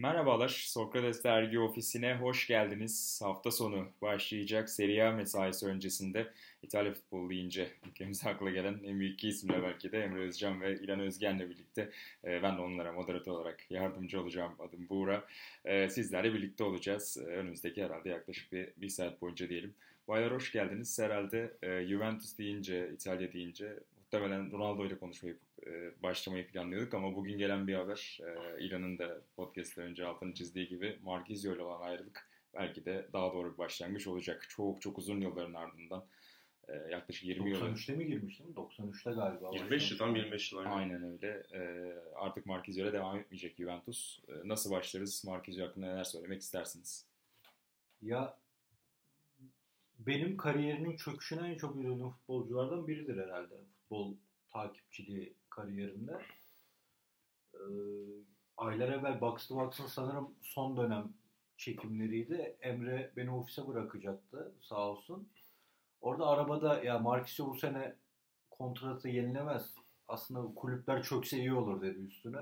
Merhabalar, Sokrates Dergi Ofisi'ne hoş geldiniz. Hafta sonu başlayacak Serie A mesaisi öncesinde İtalya futbolu deyince ülkemize akla gelen en büyük iki isimle belki de Emre Özcan ve İlan Özgen'le birlikte e, ben de onlara moderatör olarak yardımcı olacağım. Adım Buğra. E, sizlerle birlikte olacağız. E, önümüzdeki herhalde yaklaşık bir, bir saat boyunca diyelim. Baylar hoş geldiniz. Herhalde Juventus deyince, İtalya deyince muhtemelen Ronaldo ile konuşmayı e, başlamayı planlıyorduk ama bugün gelen bir haber e, İlan'ın da podcast'ten önce altını çizdiği gibi Marquisio ile olan ayrılık belki de daha doğru bir başlangıç olacak. Çok çok uzun yılların ardından e, yaklaşık 20 yıl 93'te mi girmiştim? 93'te galiba. 25 yıl tam 25 yıl. Aynen, aynen öyle. E, artık Marquisio ile devam etmeyecek Juventus. E, nasıl başlarız? Marquisio hakkında neler söylemek istersiniz? Ya benim kariyerinin çöküşüne en çok üzüldüğüm futbolculardan biridir herhalde. Futbol takipçiliği kariyerimde. Ee, aylar evvel Box to sanırım son dönem çekimleriydi. Emre beni ofise bırakacaktı sağ olsun. Orada arabada ya Marquisio bu sene kontratı yenilemez. Aslında kulüpler çökse iyi olur dedi üstüne.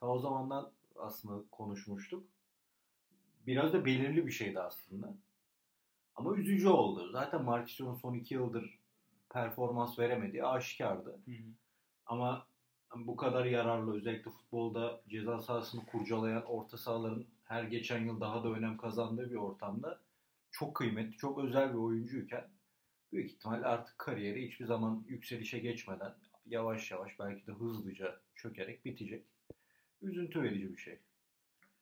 Ta o zamandan aslında konuşmuştuk. Biraz da belirli bir şeydi aslında. Ama üzücü oldu. Zaten Marquisio'nun son iki yıldır performans veremediği aşikardı. Hı hı. Ama bu kadar yararlı özellikle futbolda ceza sahasını kurcalayan orta sahaların her geçen yıl daha da önem kazandığı bir ortamda çok kıymetli, çok özel bir oyuncuyken büyük ihtimalle artık kariyeri hiçbir zaman yükselişe geçmeden yavaş yavaş belki de hızlıca çökerek bitecek. Üzüntü verici bir şey.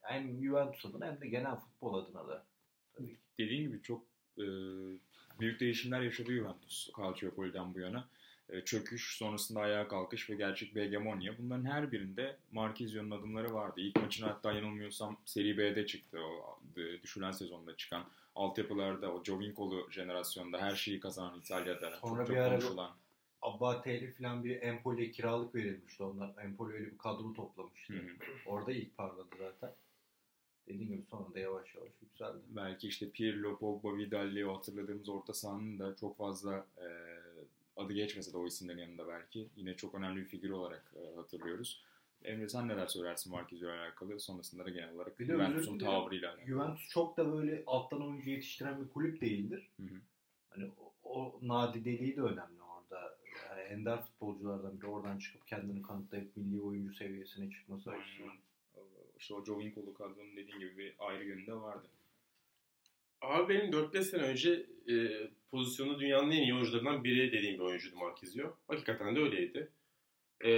Hem Juventus adına hem de genel futbol adına da tabii ki. Dediğin gibi çok e, büyük değişimler yaşadı Juventus Calciopoli'den bu yana. E, çöküş, sonrasında ayağa kalkış ve gerçek bir hegemonya. Bunların her birinde Marquisio'nun adımları vardı. İlk maçın hatta yanılmıyorsam Seri B'de çıktı. O e, düşülen sezonda çıkan. Altyapılarda o Jovinkolu jenerasyonda her şeyi kazanan İtalya'da. Sonra çok, bir ara konuşulan. Abbatel'i falan bir Empoli'ye kiralık verilmişti onlar. Empoli öyle bir kadro toplamıştı. Hı hı. Orada ilk parladı zaten. Dediğim gibi sonra da yavaş yavaş yükseldi. Belki işte Pirlo, Pogba, Vidal'i o hatırladığımız orta sahanın da çok fazla e, adı geçmese de o isimlerin yanında belki yine çok önemli bir figür olarak e, hatırlıyoruz. Emre sen neler söylersin Marquez'le alakalı? Sonrasında da genel olarak bir Juventus'un tavrıyla alakalı. Juventus çok da böyle alttan oyuncu yetiştiren bir kulüp değildir. Hı hı. Hani o, o nadideliği de önemli orada. Yani ender futbolculardan biri oradan çıkıp kendini kanıtlayıp milli oyuncu seviyesine çıkması açısından. İşte o Joe Winkle'lu kadronun dediğin gibi bir ayrı yönü de vardı. Abi benim 4-5 sene önce e, pozisyonu dünyanın en iyi oyuncularından biri dediğim bir oyuncuydu Marquezio. Hakikaten de öyleydi. E,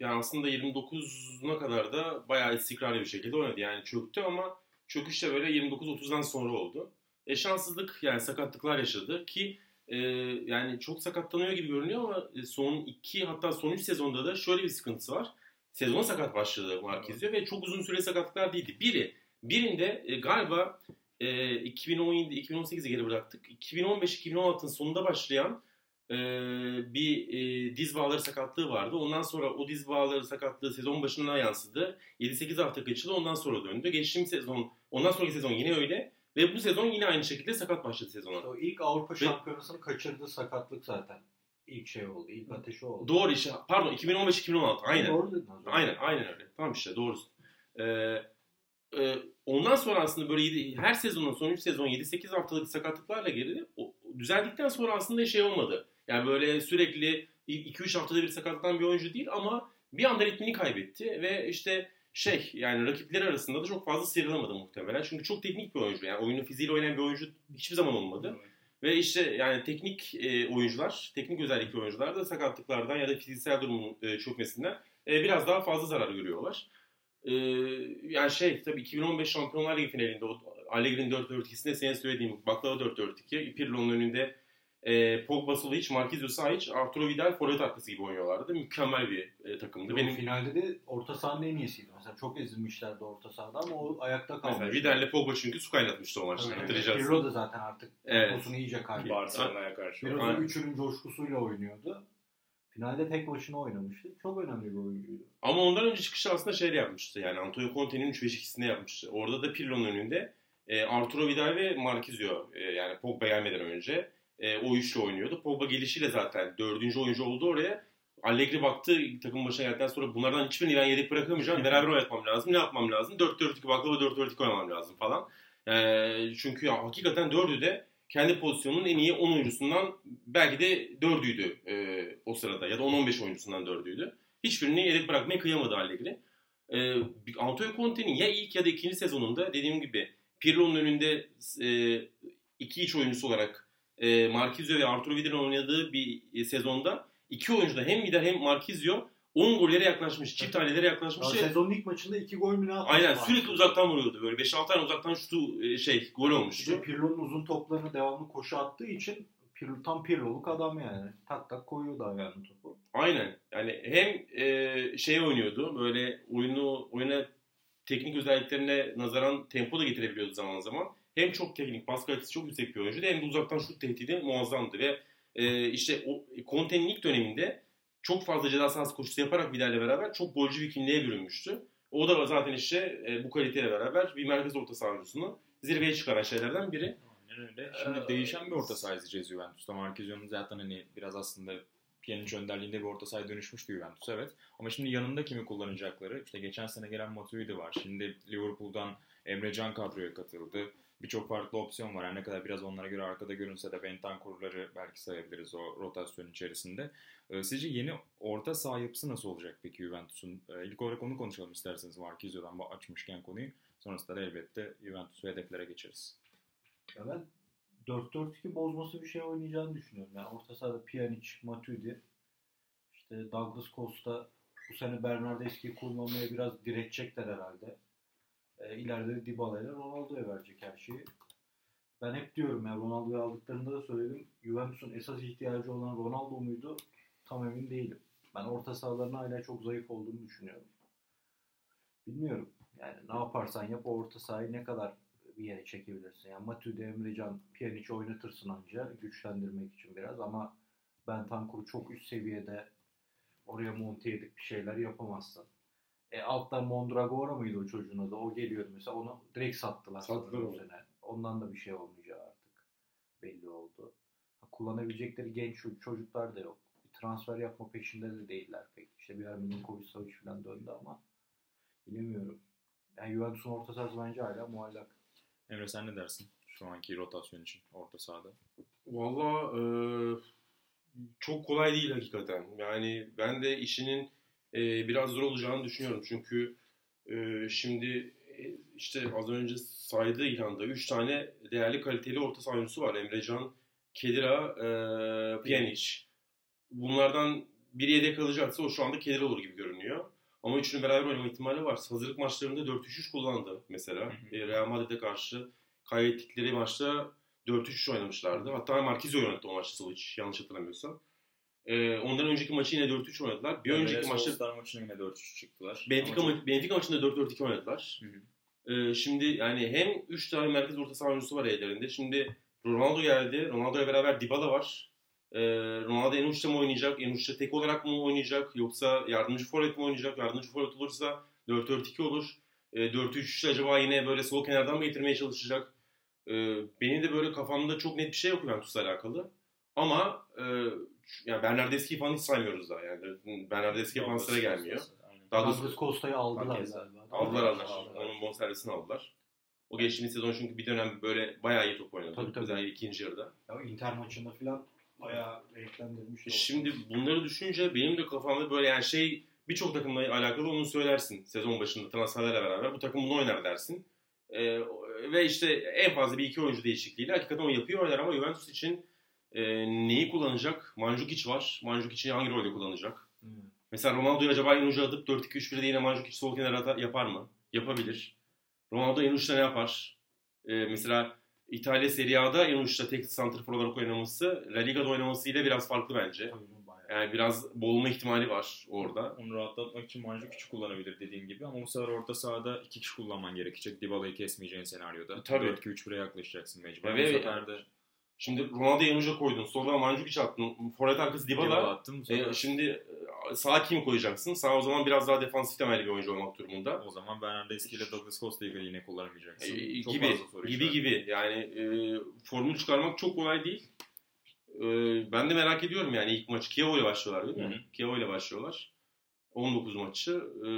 yani aslında 29'una kadar da bayağı istikrarlı bir şekilde oynadı. Yani çöktü ama çöküş de böyle 29-30'dan sonra oldu. E, şanssızlık yani sakatlıklar yaşadı ki e, yani çok sakatlanıyor gibi görünüyor ama e, son 2 hatta son 3 sezonda da şöyle bir sıkıntısı var. Sezona sakat başladı Marquezio ve çok uzun süre sakatlıklar değildi. Biri, birinde e, galiba e, 2017-2018'e geri bıraktık. 2015-2016'ın sonunda başlayan e, bir e, diz bağları sakatlığı vardı. Ondan sonra o diz bağları sakatlığı sezon başına yansıdı. 7-8 hafta geçti ondan sonra döndü. Geçtiğimiz sezon, ondan sonraki sezon yine öyle. Ve bu sezon yine aynı şekilde sakat başladı sezona. O ilk Avrupa Şampiyonası'nı kaçırdığı sakatlık zaten. İlk şey oldu. ilk ateşi oldu. Doğru işte. Pardon 2015-2016. Aynen. Doğru dedin Aynen, aynen öyle. Tamam işte doğru. Ee, e, ondan sonra aslında böyle 7, her sezonun son 3 sezon 7-8 haftalık sakatlıklarla geldi. O, düzeldikten sonra aslında şey olmadı. Yani böyle sürekli 2-3 haftada bir sakatlanan bir oyuncu değil ama bir anda ritmini kaybetti ve işte şey yani rakipleri arasında da çok fazla sıyrılamadı muhtemelen. Çünkü çok teknik bir oyuncu. Yani oyunu fiziğiyle oynayan bir oyuncu hiçbir zaman olmadı. Evet. Ve işte yani teknik e, oyuncular, teknik özellikli oyuncular da sakatlıklardan ya da fiziksel durumun e, çökmesinden e, biraz daha fazla zarar görüyorlar. E, yani şey tabii 2015 Şampiyonlar Ligi finalinde Allegri'nin 4-4-2'sinde senin söylediğim baklava 4-4-2 Pirlo'nun önünde e, Pogba Solic, Marquinhos Sahic, Arturo Vidal forvet arkası gibi oynuyorlardı. Mükemmel bir e, takımdı. Yo, Benim finalde de orta sahanın en iyisiydi. Mesela çok ezilmişlerdi orta sahada ama o ayakta kalmış. Mesela Vidal'le Pogba çünkü su kaynatmıştı o maçta. Hatırlayacaksın. Pirlo da zaten artık evet. temposunu iyice kaybetti. Barcelona'ya karşı. Pirlo da üçünün coşkusuyla oynuyordu. Finalde tek başına oynamıştı. Çok önemli bir oyuncuydu. Ama ondan önce çıkışı aslında şey yapmıştı. Yani Antonio Conte'nin 3-5-2'sini yapmıştı. Orada da Pirlo'nun önünde e, Arturo Vidal ve Marquinhos e, yani Pogba gelmeden önce e, o üçlü oynuyordu. Pogba gelişiyle zaten dördüncü oyuncu oldu oraya. Allegri baktı takım başına geldikten sonra bunlardan hiçbirini ben yedek bırakamayacağım. Beraber oynatmam lazım. Ne yapmam lazım? 4-4-2 baklava 4-4-2 oynamam lazım falan. Ee, çünkü ya, hakikaten dördü de kendi pozisyonunun en iyi 10 oyuncusundan belki de dördüydü e, o sırada ya da 10-15 oyuncusundan dördüydü. Hiçbirini yedek bırakmaya kıyamadı Allegri. E, Antonio Conte'nin ya ilk ya da ikinci sezonunda dediğim gibi Pirlo'nun önünde e, iki iç oyuncusu olarak e, Marquinhos ve Arturo Vidal'in oynadığı bir e, sezonda iki oyuncu da hem Vidal hem Marquinhos 10 gollere yaklaşmış, çift tanelere yaklaşmış. Ya sezonun ilk maçında 2 gol mü ne attı? Aynen sürekli uzaktan vuruyordu böyle 5-6 tane uzaktan şutu e, şey gol olmuştu. İşte Pirlo'nun uzun toplarını devamlı koşu attığı için Pirlo, tam Pirlo'luk adam yani. Tak tak koyuyordu ayağını topu. Aynen. Yani hem e, şey oynuyordu böyle oyunu oyuna teknik özelliklerine nazaran tempo da getirebiliyordu zaman zaman. Hem çok teknik, pas kalitesi çok yüksek bir oyuncuydu hem de uzaktan şut tehdidi muazzamdı ve e, işte o Conte'nin ilk döneminde çok fazla ceza sahası koşusu yaparak Vidal'le beraber çok golcü bir kimliğe bürünmüştü. O da zaten işte e, bu kaliteyle beraber bir merkez orta saha oyuncusunu zirveye çıkaran şeylerden biri. Aynen öyle. Şimdi ee, değişen bir orta saha izleyeceğiz Juventus'ta. Marquinhos'un zaten hani biraz aslında Pjanic önderliğinde bir orta sahaya dönüşmüştü Juventus evet. Ama şimdi yanında kimi kullanacakları işte geçen sene gelen Matuidi var. Şimdi Liverpool'dan Emre Can kadroya katıldı. Birçok farklı opsiyon var. Yani ne kadar biraz onlara göre arkada görünse de Bentancur'ları belki sayabiliriz o rotasyon içerisinde. Ee, sizce yeni orta saha yapısı nasıl olacak peki Juventus'un? Ee, ilk olarak onu konuşalım isterseniz Marquinhos'dan açmışken konuyu. Sonrasında da elbette Juventus ve hedeflere geçeriz. Ya ben 4-4-2 bozması bir şey oynayacağını düşünüyorum. Yani orta sahada Pjanic, Matuidi, işte Douglas Costa bu sene Bernardeschi'yi kullanmaya biraz diretecekler herhalde. E, ileride de Dybala ile Ronaldo'ya verecek her şeyi. Ben hep diyorum ya Ronaldo'yu aldıklarında da söyledim. Juventus'un esas ihtiyacı olan Ronaldo muydu? Tam emin değilim. Ben orta sahalarının hala çok zayıf olduğunu düşünüyorum. Bilmiyorum. Yani ne yaparsan yap orta sahayı ne kadar bir yere çekebilirsin. Yani Matuidi, Emrecan, Pjanic oynatırsın anca güçlendirmek için biraz ama ben Tankur'u çok üst seviyede oraya monte edip bir şeyler yapamazsın. E, alttan Mondragora mıydı o çocuğun adı? O geliyordu mesela. Onu direkt sattılar. Sattılar o sene. Ondan da bir şey olmayacağı artık belli oldu. kullanabilecekleri genç çocuklar da yok. Bir transfer yapma peşinde de değiller pek. İşte bir ara Milinkovic Savic falan döndü ama bilemiyorum. Yani Juventus'un orta sahası bence hala muallak. Emre sen ne dersin şu anki rotasyon için orta sahada? Valla e, çok kolay değil hakikaten. Yani ben de işinin e, biraz zor olacağını düşünüyorum. Çünkü e, şimdi e, işte az önce saydığı İlhan'da 3 tane değerli kaliteli orta saha oyuncusu var. Emrecan, Kedira, e, Pjanic. Bunlardan biri yedek kalacaksa o şu anda Kedira olur gibi görünüyor. Ama üçünün beraber oynama ihtimali var. Hazırlık maçlarında 4-3-3 kullandı mesela. Hı hı. Real Madrid'e karşı kaybettikleri maçta 4-3-3 oynamışlardı. Hatta Marquinhos oynadı o maçta Silic yanlış hatırlamıyorsam. Ee, ondan önceki maçı yine 4-3 oynadılar. Bir yani önceki maçta Star maçında yine 4-3 çıktılar. Benfica, ma- Benfica maçında 4-4-2 oynadılar. Hı hı. Ee, şimdi yani hem 3 tane merkez orta saha oyuncusu var ellerinde. Şimdi Ronaldo geldi. Ronaldo'ya beraber Dybala var. Ee, Ronaldo en uçta mı oynayacak? En uçta tek olarak mı oynayacak? Yoksa yardımcı forvet mi oynayacak? Yardımcı forvet olursa 4-4-2 olur. Ee, 4-3-3 acaba yine böyle sol kenardan mı getirmeye çalışacak? Ee, benim de böyle kafamda çok net bir şey yok Juventus'la alakalı. Ama e, yani Bernardeschi falan hiç saymıyoruz daha yani. Bernardeschi falan sıra gelmiyor. Douglas Costa'yı aldılar galiba. Aldılar aldılar. Onun bonservisini aldılar. O geçtiğimiz sezon çünkü bir dönem böyle bayağı iyi top oynadı. Tabii, tabii. Özellikle ikinci yarıda. Ya Inter maçında falan bayağı renklendirmiş. E şimdi bunları düşününce benim de kafamda böyle yani şey birçok takımla alakalı onu söylersin sezon başında transferlerle beraber. Bu takım bunu oynar dersin. Ee, ve işte en fazla bir iki oyuncu değişikliğiyle hakikaten o yapıyor oynar ama Juventus için e, neyi kullanacak? Mandzukic var. Mandzukic hangi rolde kullanacak? Hmm. Mesela Ronaldo'yu acaba en ucu atıp 4-2-3-1'de yine Mandzukic sol kenara yapar mı? Yapabilir. Ronaldo en uçta ne yapar? E, mesela İtalya Serie A'da en uçta tek santrfor olarak oynaması La Liga'da oynamasıyla biraz farklı bence. Yani biraz boğulma ihtimali var orada. Onu rahatlatmak için Manju küçük kullanabilir dediğin gibi ama bu sefer orta sahada iki kişi kullanman gerekecek. Dybala'yı kesmeyeceğin senaryoda. Tabii. 4-2-3-1'e yaklaşacaksın mecbur. Evet, bu sefer de Şimdi Ronaldo'yu en koydun. Sonra Mandzukic attın. Forvet arkası Dybala. Dybala attım. E, şimdi e, sağa kim koyacaksın? Sağ o zaman biraz daha defansif temelli bir oyuncu olmak durumunda. O zaman Bernardeschi ile Douglas Costa'yı yine kullanamayacaksın. E, çok gibi gibi gibi. Yani e, formül çıkarmak çok kolay değil. Ee, ben de merak ediyorum yani ilk maçı Kievo ile başlıyorlar değil mi? Hı hı. İle başlıyorlar. 19 maçı e,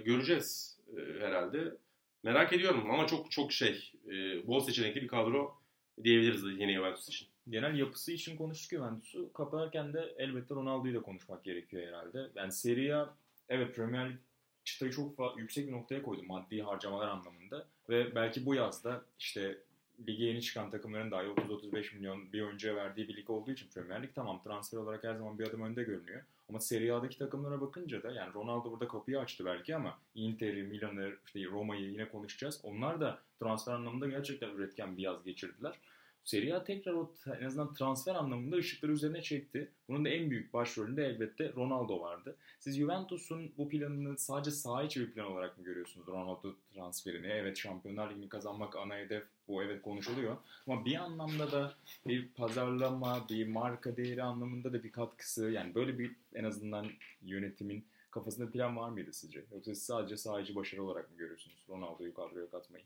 göreceğiz e, herhalde. Merak ediyorum ama çok çok şey e, bol seçenekli bir kadro diyebiliriz yeni Juventus için. Genel yapısı için konuştuk Juventus'u. Kaparken de elbette Ronaldo'yu da konuşmak gerekiyor herhalde. Yani Serie A, evet Premier Lig çıtayı çok yüksek bir noktaya koydu maddi harcamalar anlamında. Ve belki bu yazda işte lige yeni çıkan takımların dahi 30-35 milyon bir oyuncuya verdiği bir lig olduğu için Premier Lig tamam transfer olarak her zaman bir adım önde görünüyor. Ama Serie A'daki takımlara bakınca da yani Ronaldo burada kapıyı açtı belki ama Inter'i, Milan'ı, işte Roma'yı yine konuşacağız. Onlar da transfer anlamında gerçekten üretken bir yaz geçirdiler. Serie A tekrar o en azından transfer anlamında ışıkları üzerine çekti. Bunun da en büyük başrolünde elbette Ronaldo vardı. Siz Juventus'un bu planını sadece saha içi bir plan olarak mı görüyorsunuz Ronaldo transferini? Evet Şampiyonlar Ligi'ni kazanmak ana hedef bu evet konuşuluyor. Ama bir anlamda da bir pazarlama, bir marka değeri anlamında da bir katkısı yani böyle bir en azından yönetimin kafasında plan var mıydı sizce? Yoksa siz sadece içi başarı olarak mı görüyorsunuz Ronaldo'yu kadroya katmayı?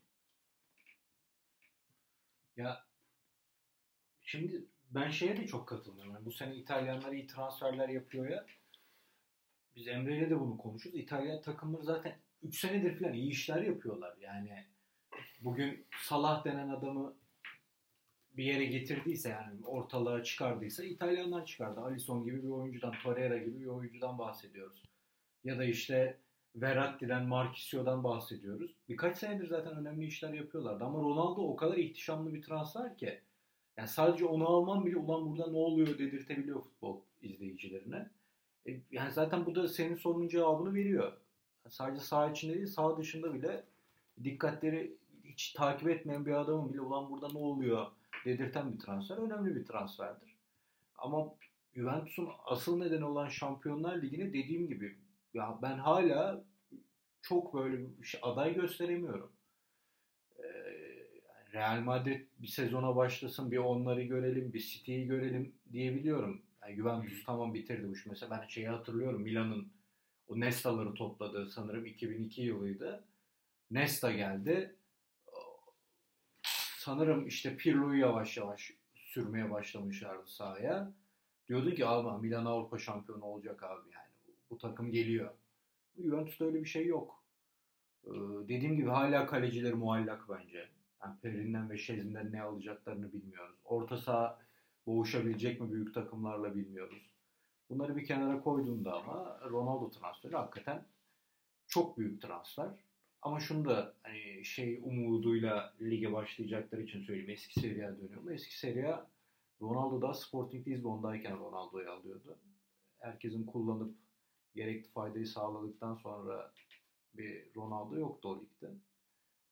Ya şimdi ben şeye de çok katılmıyorum. Yani bu sene İtalyanlar iyi transferler yapıyor ya. Biz Emre'yle de bunu konuşuruz. İtalyan takımları zaten 3 senedir falan iyi işler yapıyorlar. Yani bugün Salah denen adamı bir yere getirdiyse yani ortalığa çıkardıysa İtalyanlar çıkardı. Alisson gibi bir oyuncudan, Torreira gibi bir oyuncudan bahsediyoruz. Ya da işte Verratti'den, Marquisio'dan bahsediyoruz. Birkaç senedir zaten önemli işler yapıyorlardı. Ama Ronaldo o kadar ihtişamlı bir transfer ki. Yani sadece onu alman bile ulan burada ne oluyor dedirtebiliyor futbol izleyicilerine. E, yani zaten bu da senin sorunun cevabını veriyor. Yani sadece saha içinde değil saha dışında bile dikkatleri hiç takip etmeyen bir adamın bile ulan burada ne oluyor dedirten bir transfer. Önemli bir transferdir. Ama Juventus'un asıl nedeni olan Şampiyonlar Ligi'ne dediğim gibi ya ben hala çok böyle bir şey- aday gösteremiyorum. Ee, Real Madrid bir sezona başlasın, bir onları görelim, bir City'yi görelim diyebiliyorum. Yani Juventus tamam bitirdi bu iş. Mesela ben şeyi hatırlıyorum Milan'ın o Nesta'ları topladığı sanırım 2002 yılıydı. Nesta geldi. Sanırım işte Pirlo'yu yavaş yavaş sürmeye başlamışlardı sahaya. Diyordu ki abi Milan Avrupa şampiyonu olacak abi yani. Bu, takım geliyor. Juventus'ta öyle bir şey yok. Ee, dediğim gibi hala kalecileri muallak bence. Yani Perin'den ve Şezin'den ne alacaklarını bilmiyoruz. Orta saha boğuşabilecek mi büyük takımlarla bilmiyoruz. Bunları bir kenara koyduğunda ama Ronaldo transferi hakikaten çok büyük transfer. Ama şunu da hani şey umuduyla lige başlayacakları için söyleyeyim. Eski seriye dönüyorum. Eski seriye Ronaldo da Sporting Lisbon'dayken Ronaldo'yu alıyordu. Herkesin kullanıp gerekli faydayı sağladıktan sonra bir Ronaldo yoktu o ligde.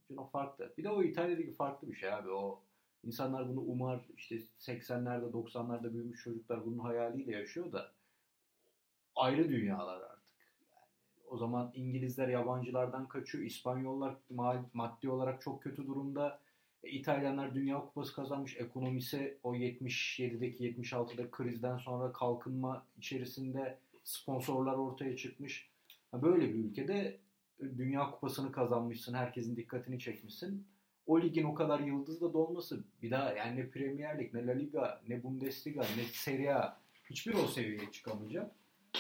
Çünkü o farklı. Bir de o İtalya Ligi farklı bir şey abi. O insanlar bunu umar işte 80'lerde 90'larda büyümüş çocuklar bunun hayaliyle yaşıyor da ayrı dünyalar artık. O zaman İngilizler yabancılardan kaçıyor. İspanyollar ma- maddi olarak çok kötü durumda. E, İtalyanlar Dünya Kupası kazanmış. Ekonomisi o 77'deki 76'da krizden sonra kalkınma içerisinde sponsorlar ortaya çıkmış. Böyle bir ülkede Dünya Kupası'nı kazanmışsın. Herkesin dikkatini çekmişsin. O ligin o kadar yıldızla dolması bir daha yani ne Premier Lig, ne La Liga, ne Bundesliga, ne Serie A hiçbir o seviyeye çıkamayacak.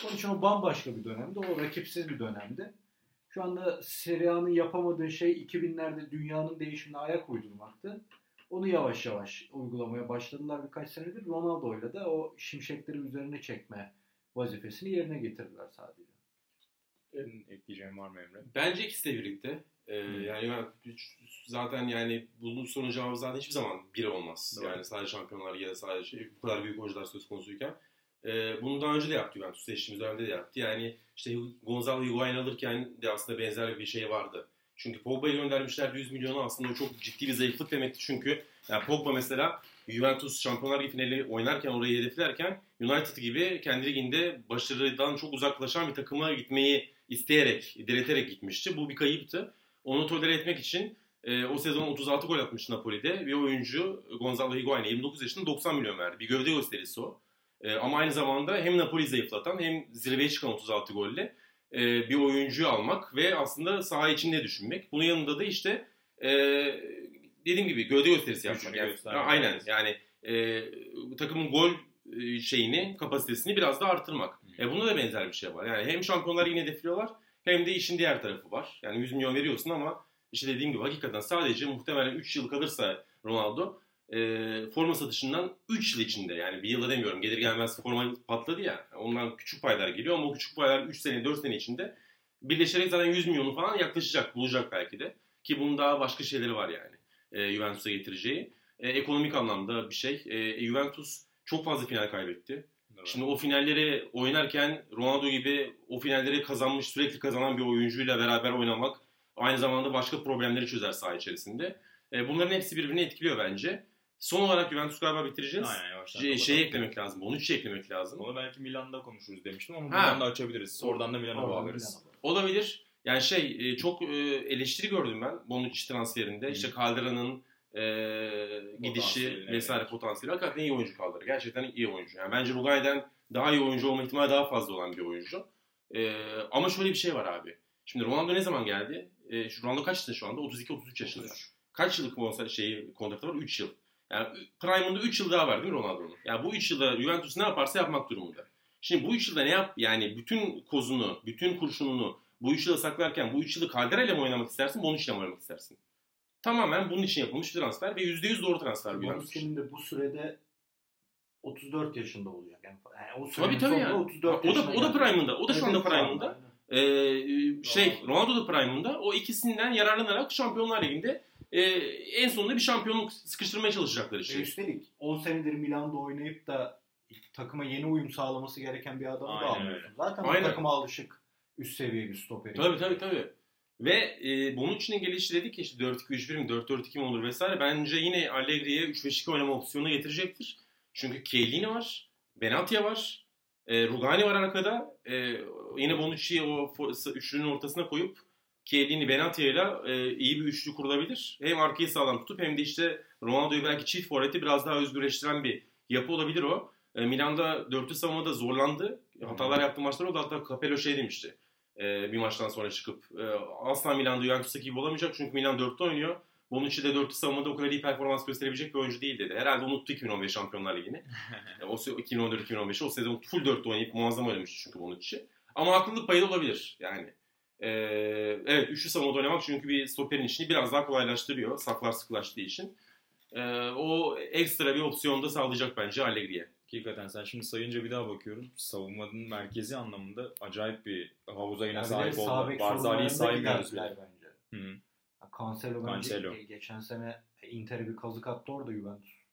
Onun için o bambaşka bir dönemdi. O rakipsiz bir dönemdi. Şu anda Serie yapamadığı şey 2000'lerde dünyanın değişimine ayak uydurmaktı. Onu yavaş yavaş uygulamaya başladılar birkaç senedir. Ronaldo'yla da o şimşekleri üzerine çekme vazifesini yerine getirdiler sadece. Senin ekleyeceğin var mı Emre? Bence ikisi de birlikte. Ee, yani ben zaten yani bunun cevabı zaten hiçbir zaman biri olmaz. Doğru. Yani sadece şampiyonlar ya da sadece bu kadar büyük oyuncular söz konusuyken. Ee, bunu daha önce de yaptı Juventus. Seçtiğimiz dönemde de yaptı. Yani işte Gonzalo Higuain alırken de aslında benzer bir şey vardı. Çünkü Pogba'yı göndermişlerdi 100 milyonu aslında o çok ciddi bir zayıflık demekti. Çünkü yani Pogba mesela Juventus Şampiyonlar Ligi finali oynarken orayı hedeflerken United gibi kendi liginde başarıdan çok uzaklaşan bir takıma gitmeyi isteyerek, direterek gitmişti. Bu bir kayıptı. Onu tolere etmek için e, o sezon 36 gol atmış Napoli'de. Bir oyuncu Gonzalo Higuain'e 29 yaşında 90 milyon verdi. Bir gövde gösterisi o. E, ama aynı zamanda hem Napoli'yi zayıflatan hem zirveye çıkan 36 golle e, bir oyuncuyu almak ve aslında saha içinde düşünmek. Bunun yanında da işte e, dediğim gibi gövde gösterisi yapmak. Yani, aynen yani e, takımın gol e, şeyini, kapasitesini biraz da artırmak. E bunda da benzer bir şey var. Yani hem şampiyonlar yine hedefliyorlar hem de işin diğer tarafı var. Yani 100 milyon veriyorsun ama işte dediğim gibi hakikaten sadece muhtemelen 3 yıl kalırsa Ronaldo e, forma satışından 3 yıl içinde yani bir yılda demiyorum gelir gelmez forma patladı ya ondan küçük paylar geliyor ama o küçük paylar 3 sene 4 sene içinde birleşerek zaten 100 milyonu falan yaklaşacak bulacak belki de ki bunun daha başka şeyleri var yani e, Juventus'a getireceği e, ekonomik anlamda bir şey e, Juventus çok fazla final kaybetti. Evet. Şimdi o finalleri oynarken Ronaldo gibi o finalleri kazanmış sürekli kazanan bir oyuncuyla beraber oynamak aynı zamanda başka problemleri çözer saha içerisinde. E, bunların hepsi birbirini etkiliyor bence. Son olarak Juventus galiba bitireceğiz. Aynen yavaştan. Şey, şeyi eklemek lazım. Onu şey eklemek lazım. Onu belki Milan'da konuşuruz demiştim ama buradan da açabiliriz. Oradan da Milan'a bağlarız. Olabilir. Yani şey e, çok e, eleştiri gördüm ben Bonucci transferinde. Hı. İşte Caldera'nın e, gidişi vesaire evet. potansiyeli. Hakikaten iyi oyuncu Caldera. Gerçekten iyi oyuncu. Yani bence Rugai'den daha iyi oyuncu olma ihtimali daha fazla olan bir oyuncu. E, ama şöyle bir şey var abi. Şimdi Ronaldo ne zaman geldi? E, Ronaldo kaçtı şu anda? 32-33 yaşında. Kaç yıllık konser şeyi kontratı var? 3 yıl. Yani Prime'ında 3 yıl daha var değil mi Ronaldo'nun? Yani bu 3 yılda Juventus ne yaparsa yapmak durumunda. Şimdi bu 3 yılda ne yap? Yani bütün kozunu, bütün kurşununu bu 3 yılda saklarken bu 3 yılı Caldera ile mi oynamak istersin, Bonucci ile mi oynamak istersin? Tamamen bunun için yapılmış bir transfer ve %100 doğru transfer bir Bonucci'nin de bu sürede 34 yaşında olacak. Yani, o tabii tabii yani. 34 o da, o da prime'ında. O da şu anda prime'ında. Ee, şey Ronaldo da prime'ında. O ikisinden yararlanarak Şampiyonlar Ligi'nde e, en sonunda bir şampiyonluk sıkıştırmaya çalışacaklar işte. E üstelik 10 senedir Milan'da oynayıp da takıma yeni uyum sağlaması gereken bir adamı Aynen da almıyorsun. Zaten Aynen. takıma alışık üst seviye bir stoperi. Tabii tabii tabii. Ve e, Bonucci'nin gelişi dedik ki işte 4-2-3-1 mi 4-4-2 mi olur vesaire. Bence yine Allegri'ye 3-5-2 oynama opsiyonu getirecektir. Çünkü Chiellini var, Benatia var, e, Rugani var arkada. E, yine Bonucci'yi o üçlünün ortasına koyup Chiellini Benatia ile e, iyi bir üçlü kurulabilir. Hem arkayı sağlam tutup hem de işte Ronaldo'yu belki çift forveti biraz daha özgürleştiren bir yapı olabilir o. E, Milan'da dörtlü savunmada zorlandı. Hatalar yaptığı maçlar oldu. Hatta Capello şey demişti. E, bir maçtan sonra çıkıp e, asla Milan'da Juventus'taki gibi olamayacak çünkü Milan dörtte oynuyor. Bonucci de dörtlü savunmada o kadar iyi performans gösterebilecek bir oyuncu değil dedi. Herhalde unuttu 2015 Şampiyonlar Ligi'ni. E, o 2014-2015'i o sezon full dörtte oynayıp muazzam oynamıştı çünkü Bonucci. Ama haklılık payı da olabilir yani. Ee, evet üçlü savunmada oynamak çünkü bir stoperin işini biraz daha kolaylaştırıyor. Saklar sıklaştığı için. Ee, o ekstra bir opsiyon da sağlayacak bence Allegri'ye. Hakikaten sen şimdi sayınca bir daha bakıyorum. Savunmanın merkezi anlamında acayip bir havuza yine yani sahip oldu. Barzali'yi saymıyoruz bile. Bence. Hı. Cancelo, Cancelo. bence geçen sene Inter'e bir kazık attı orada Juventus.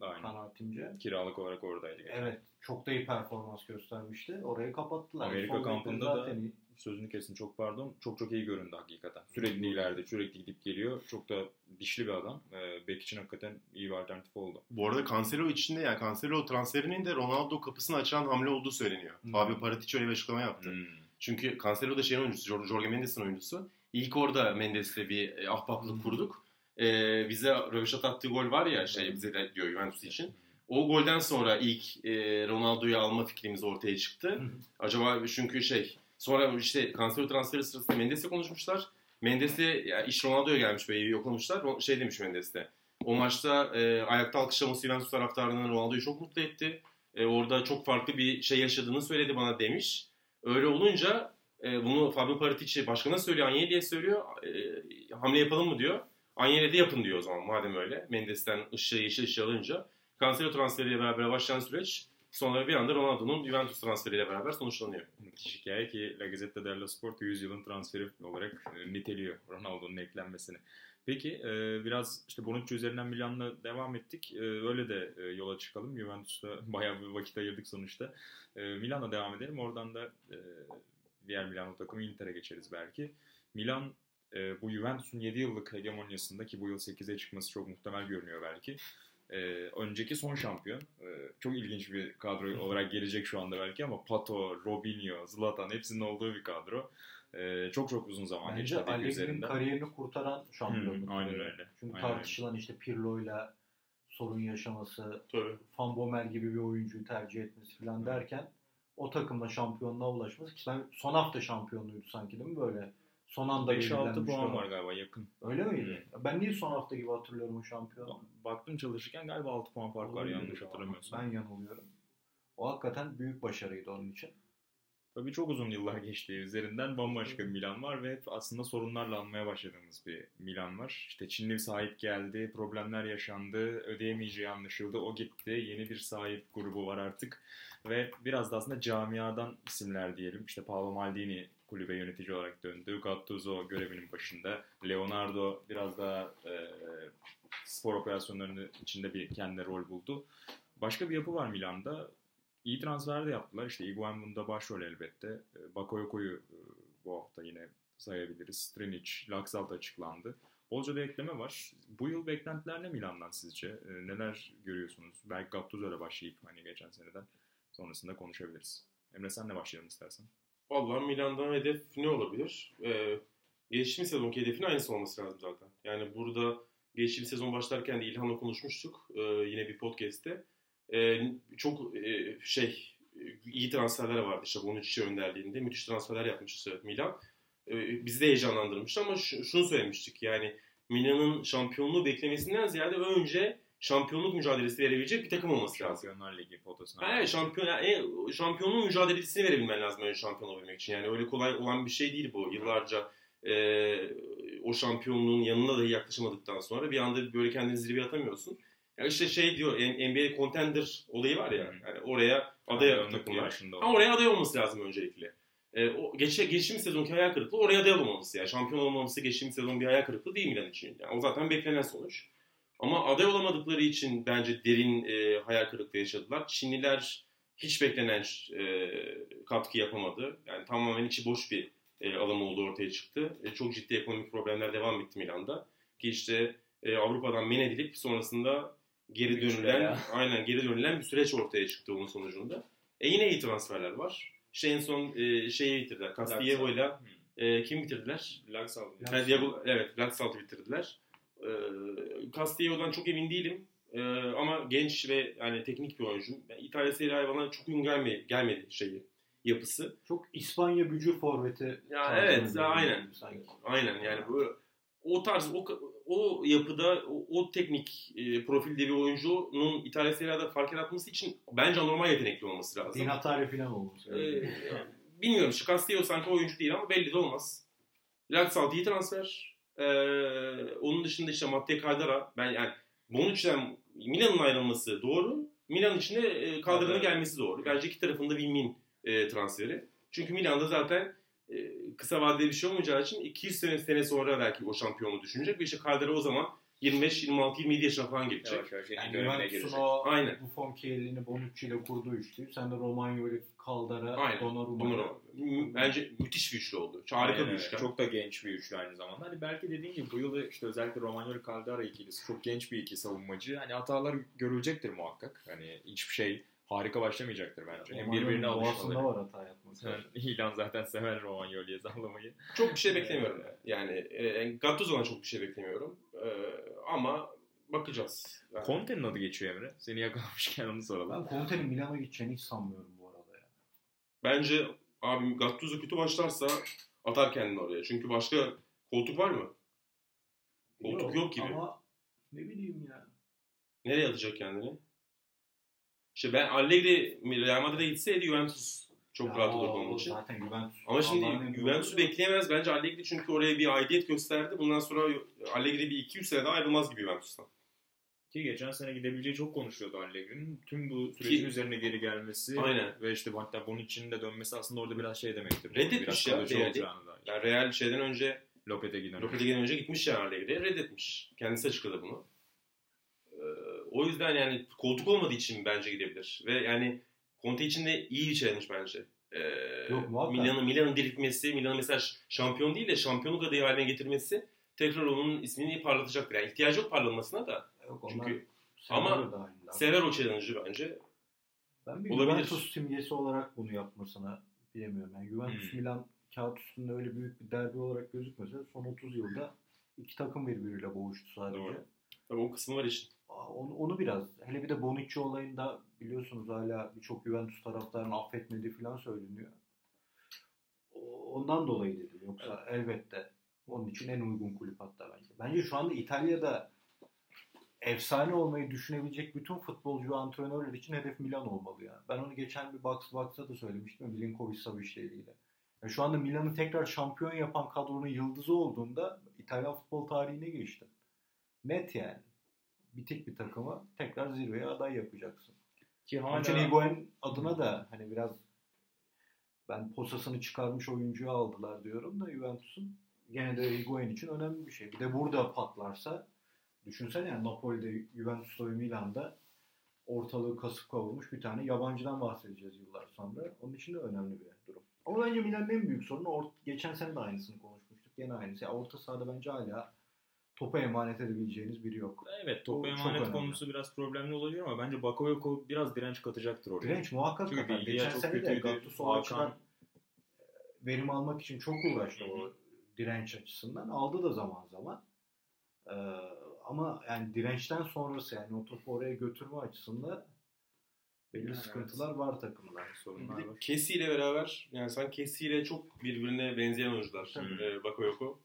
Aynen. Kanaatimce. Kiralık olarak oradaydı. Geçen. Evet. Çok da iyi performans göstermişti. Orayı kapattılar. Amerika Sol kampında da iyi. sözünü kesin çok pardon. Çok çok iyi göründü hakikaten. Sürekli ileride, sürekli gidip geliyor. Çok da dişli bir adam. Ee, Bek için hakikaten iyi bir alternatif oldu. Bu arada Cancelo içinde yani Cancelo transferinin de Ronaldo kapısını açan hamle olduğu söyleniyor. Hmm. Fabio Paratici öyle bir açıklama yaptı. Hmm. Çünkü Cancelo da şeyin oyuncusu, Jorge Mendes'in oyuncusu. İlk orada Mendes'le bir e, ahbaplık hmm. kurduk. Ee, bize röveşat attığı gol var ya şey bize de diyor Juventus için. O golden sonra ilk e, Ronaldo'yu alma fikrimiz ortaya çıktı. Acaba çünkü şey sonra işte Cancelo transferi sırasında Mendes'le konuşmuşlar. Mendes'le yani iş Ronaldo'ya gelmiş böyle yoklamışlar. Şey demiş Mendes'te. O maçta e, ayakta alkışlaması Juventus taraftarının Ronaldo'yu çok mutlu etti. E, orada çok farklı bir şey yaşadığını söyledi bana demiş. Öyle olunca e, bunu Fabio Paratici başkana söylüyor, Agnelli'ye söylüyor. E, hamle yapalım mı diyor. Agnelli'de yapın diyor o zaman madem öyle. Mendes'ten ışığı yeşil ışığı alınca. Cancelo transferiyle beraber başlayan süreç sonra bir anda Ronaldo'nun Juventus transferiyle beraber sonuçlanıyor. Müthiş hikaye ki La Gazzetta dello Sport 100 yılın transferi olarak e, niteliyor Ronaldo'nun eklenmesini. Peki e, biraz işte Bonucci üzerinden Milan'la devam ettik. E, öyle de yola çıkalım. Juventus'ta bayağı bir vakit ayırdık sonuçta. Milan'la devam edelim. Oradan da diğer Milano takımı Inter'e geçeriz belki. Milan bu Juventus'un 7 yıllık hegemonyasında ki bu yıl 8'e çıkması çok muhtemel görünüyor belki e, önceki son şampiyon. E, çok ilginç bir kadro olarak gelecek şu anda belki ama Pato, Robinho, Zlatan hepsinin olduğu bir kadro. E, çok çok uzun zaman Bence geçti Allegri'nin üzerinden. kariyerini kurtaran şampiyonluk. Hmm, aynen öyle. Çünkü aynen tartışılan öyle. işte Pirlo'yla sorun yaşaması, Tabii. Van Bommel gibi bir oyuncuyu tercih etmesi falan derken o takımla şampiyonluğa ulaşması ki son hafta şampiyonluğuydu sanki değil mi böyle? Son anda 5-6 puan var galiba yakın. Öyle miydi? Hmm. Ben niye son hafta gibi hatırlıyorum o şampiyonu? Baktım çalışırken galiba 6 puan fark var yanlış hatırlamıyorsam. Ben yanılıyorum. O hakikaten büyük başarıydı onun için. Tabii çok uzun yıllar geçti üzerinden bambaşka bir Milan var ve aslında sorunlarla anmaya başladığımız bir Milan var. İşte Çinli sahip geldi, problemler yaşandı, ödeyemeyeceği anlaşıldı, o gitti. Yeni bir sahip grubu var artık ve biraz da aslında camiadan isimler diyelim. İşte Paolo Maldini kulübe yönetici olarak döndü. Gattuso görevinin başında. Leonardo biraz daha e, spor operasyonlarının içinde bir kendine rol buldu. Başka bir yapı var Milan'da. İyi transfer de yaptılar. İşte Iguain bunda başrol elbette. E, Bakoyoko'yu e, bu hafta yine sayabiliriz. Strinic, Laxalt açıklandı. Bolca da ekleme var. Bu yıl beklentiler ne Milan'dan sizce? E, neler görüyorsunuz? Belki Gattuso ile başlayıp hani geçen seneden sonrasında konuşabiliriz. Emre sen ne başlayalım istersen? Vallahi Milan'dan hedef ne olabilir? Ee, geçtiğimiz sezonki hedefin aynısı olması lazım zaten. Yani burada geçtiğimiz sezon başlarken de İlhan'la konuşmuştuk. Ee, yine bir podcast'te. Ee, çok e, şey iyi transferler vardı işte Bonucci önderliğinde. Müthiş transferler yapmıştı Milan. Ee, bizi de heyecanlandırmıştı ama şunu söylemiştik. Yani Milan'ın şampiyonluğu beklemesinden ziyade önce şampiyonluk mücadelesi verebilecek bir takım olması lazım. Şampiyonlar Ligi potasına. Evet, şampiyon, yani, şampiyonluğun mücadelesini verebilmen lazım önce şampiyon olabilmek için. Yani öyle kolay olan bir şey değil bu. Yıllarca e, o şampiyonluğun yanına dahi yaklaşamadıktan sonra bir anda böyle kendini zirveye atamıyorsun. Yani işte şey diyor NBA contender olayı var ya. Yani oraya aday yani takımlar. Ama oraya aday olması lazım öncelikle. E, o geç, geçtiğimiz sezonki hayal kırıklığı oraya aday olmaması yani. Şampiyon olmaması geçtiğimiz sezon bir hayal kırıklığı değil Milan için. Yani o zaten beklenen sonuç. Ama aday olamadıkları için bence derin e, hayal kırıklığı yaşadılar. Çinliler hiç beklenen e, katkı yapamadı. Yani tamamen içi boş bir e, alan olduğu ortaya çıktı. E, çok ciddi ekonomik problemler devam etti Milan'da. Ki işte e, Avrupa'dan men edilip sonrasında geri dönülen, aynen geri dönülen bir süreç ortaya çıktı onun sonucunda. E yine iyi transferler var. İşte en son e, şeyi bitirdiler. Castillejo ile e, kim bitirdiler? Laxalt. Evet, Laxalt'ı bitirdiler. E, Castillejo'dan çok emin değilim. E, ama genç ve yani teknik bir oyuncu. Yani İtalya Serie A bana çok uygun gelmedi, gelmedi şeyi yapısı. Çok İspanya gücü forveti. Ya evet, aynen. Sanki. Aynen yani bu o tarz o o yapıda o, o teknik e, profilde bir oyuncunun İtalya Serie A'da fark yaratması için bence anormal yetenekli olması lazım. Din Hatari falan lazım. Ee, bilmiyorum. Şu Castillo sanki oyuncu değil ama belli de olmaz. Laxalt iyi transfer. Ee, onun dışında işte Matteo Caldara ben yani Bonucci'den Milan'ın ayrılması doğru. Milan içinde e, Caldara'nın gelmesi doğru. Bence iki tarafında win-win e, transferi. Çünkü Milan'da zaten e, kısa vadeli bir şey olmayacağı için 200 sene, sene sonra belki o şampiyonluğu düşünecek. Ve işte Caldara o zaman 25, 26, 27 yaşına falan gelecek. Yavaş yavaş yani Juventus'un o Aynen. bu Fonchielli'ni Bonucci ile kurduğu üçlü. Sen de Romagnoli, Caldara, Aynen. Donnarumma. Donnarumma. Bence müthiş bir üçlü oldu. Harika Aynen, bir üçlü. Çok da genç bir üçlü aynı zamanda. Hani belki dediğin gibi bu yıl işte özellikle Romagnoli Caldara ikilisi çok genç bir iki savunmacı. Hani hatalar görülecektir muhakkak. Hani hiçbir şey harika başlamayacaktır bence. Hem birbirine alışmaları. var hata yapması. Yani, İlan zaten sever Romagnoli'ye zallamayı. Çok bir şey beklemiyorum. yani e, Gattuso'dan çok bir şey beklemiyorum. E, ama bakacağız. Yani. Conte'nin adı geçiyor Emre. Seni yakalamışken onu soralım. Ben Conte'nin Milan'a gideceğini hiç sanmıyorum bu arada ya. Bence abi Gattuso kötü başlarsa atar kendini oraya. Çünkü başka koltuk var mı? Koltuk yok, yok gibi. Ama ne bileyim ya. Nereye atacak kendini? İşte ben Allegri Real Madrid'e gitseydi Juventus çok ya rahat olur onun için. Zaten Juventus. Ama şimdi Juventus'u bekleyemez bence Allegri çünkü oraya bir aidiyet gösterdi. Bundan sonra Allegri bir 200 sene daha ayrılmaz gibi Juventus'tan. Ki geçen sene gidebileceği çok konuşuyordu Allegri'nin. Tüm bu sürecin Ki, üzerine geri gelmesi aynen. ve işte hatta bunun için de dönmesi aslında orada biraz şey demektir. Reddetmiş ya. Yani, yani Real şeyden önce Lopetegui'den Lopetegui'den önce gitmiş ya Allegri. Reddetmiş. Kendisi açıkladı bunu. O yüzden yani koltuk olmadığı için bence gidebilir. Ve yani Conte için de iyi bir challenge bence. Ee, Milan'ın Milan'ın diriltmesi, Milan'ın mesela şampiyon değil de şampiyonluk adayı haline getirmesi tekrar onun ismini parlatacaktır. Yani ihtiyacı yok parlanmasına da. Yok, Çünkü ama sever o challenge'ı bence. Ben bir Olabilir. Juventus simgesi olarak bunu yapmasına bilemiyorum. Yani Juventus hmm. Milan kağıt üstünde öyle büyük bir derbi olarak gözükmese son 30 yılda iki takım birbiriyle boğuştu sadece. Doğru. Tabii o kısmı var için onu, onu biraz hele bir de Bonucci olayında biliyorsunuz hala birçok Juventus taraftarını affetmediği falan söyleniyor. Ondan dolayı dedim. Yoksa evet. elbette onun için en uygun kulüp hatta bence. Bence şu anda İtalya'da efsane olmayı düşünebilecek bütün futbolcu ve antrenörler için hedef Milan olmalı ya. Ben onu geçen bir box box'ta da söylemiştim. Milinkovic Savic ile ilgili. Yani şu anda Milan'ı tekrar şampiyon yapan kadronun yıldızı olduğunda İtalyan futbol tarihine geçti. Net yani. Bitik bir takımı tekrar zirveye aday yapacaksın. Ki Onun hala için Higuain adına da hani biraz ben posasını çıkarmış oyuncuyu aldılar diyorum da Juventus'un gene de Higuain için önemli bir şey. Bir de burada patlarsa düşünsene yani Napoli'de, Juventus'ta ve Milan'da ortalığı kasıp kavurmuş bir tane yabancıdan bahsedeceğiz yıllar sonra. Onun için de önemli bir durum. Ama bence Milan'ın en büyük sorunu or- geçen sene de aynısını konuşmuştuk. Gene aynısı. Yani orta sahada bence hala topa emanet edebileceğiniz biri yok. evet topa çok emanet konusu biraz problemli olabilir ama bence Bakayoko biraz direnç katacaktır oraya. Direnç muhakkak Çünkü bilgiler Geçen sene de. Gattuso o açıdan verim almak için çok uğraştı o direnç açısından. Aldı da zaman zaman. Ee, ama yani dirençten sonrası yani o topu oraya götürme açısından belli Evet. sıkıntılar var takımda. sorunlar Bir var. Kessi ile beraber yani sen Kessi ile çok birbirine benzeyen oyuncular. E, Bakayoko.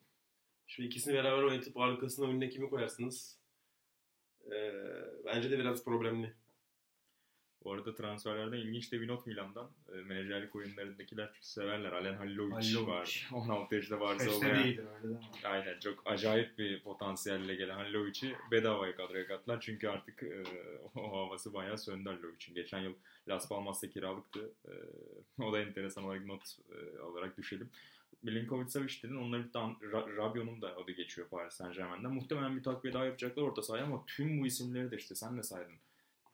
Şimdi ikisini beraber oynatıp arkasına önüne kimi koyarsınız? E, bence de biraz problemli. Bu arada transferlerden ilginç de bir not Milan'dan. E, menajerlik oyunlarındakiler severler. Alen Halilovic, Halilovic. var. 16 yaşında varsa olmayan. değildir öyle değil mi? Aynen çok acayip bir potansiyelle gelen Halilovic'i bedavaya kadroya kattılar. Çünkü artık e, o havası bayağı söndü Halilovic'in. Geçen yıl Las Palmas'ta kiralıktı. E, o da enteresan olarak not e, olarak düşelim. Milinkovic Savic dedin. Onların bir tane Ra- Rabiot'un da adı geçiyor Paris Saint Germain'den. Muhtemelen bir takviye daha yapacaklar orta sahaya ama tüm bu isimleri de işte sen de saydın.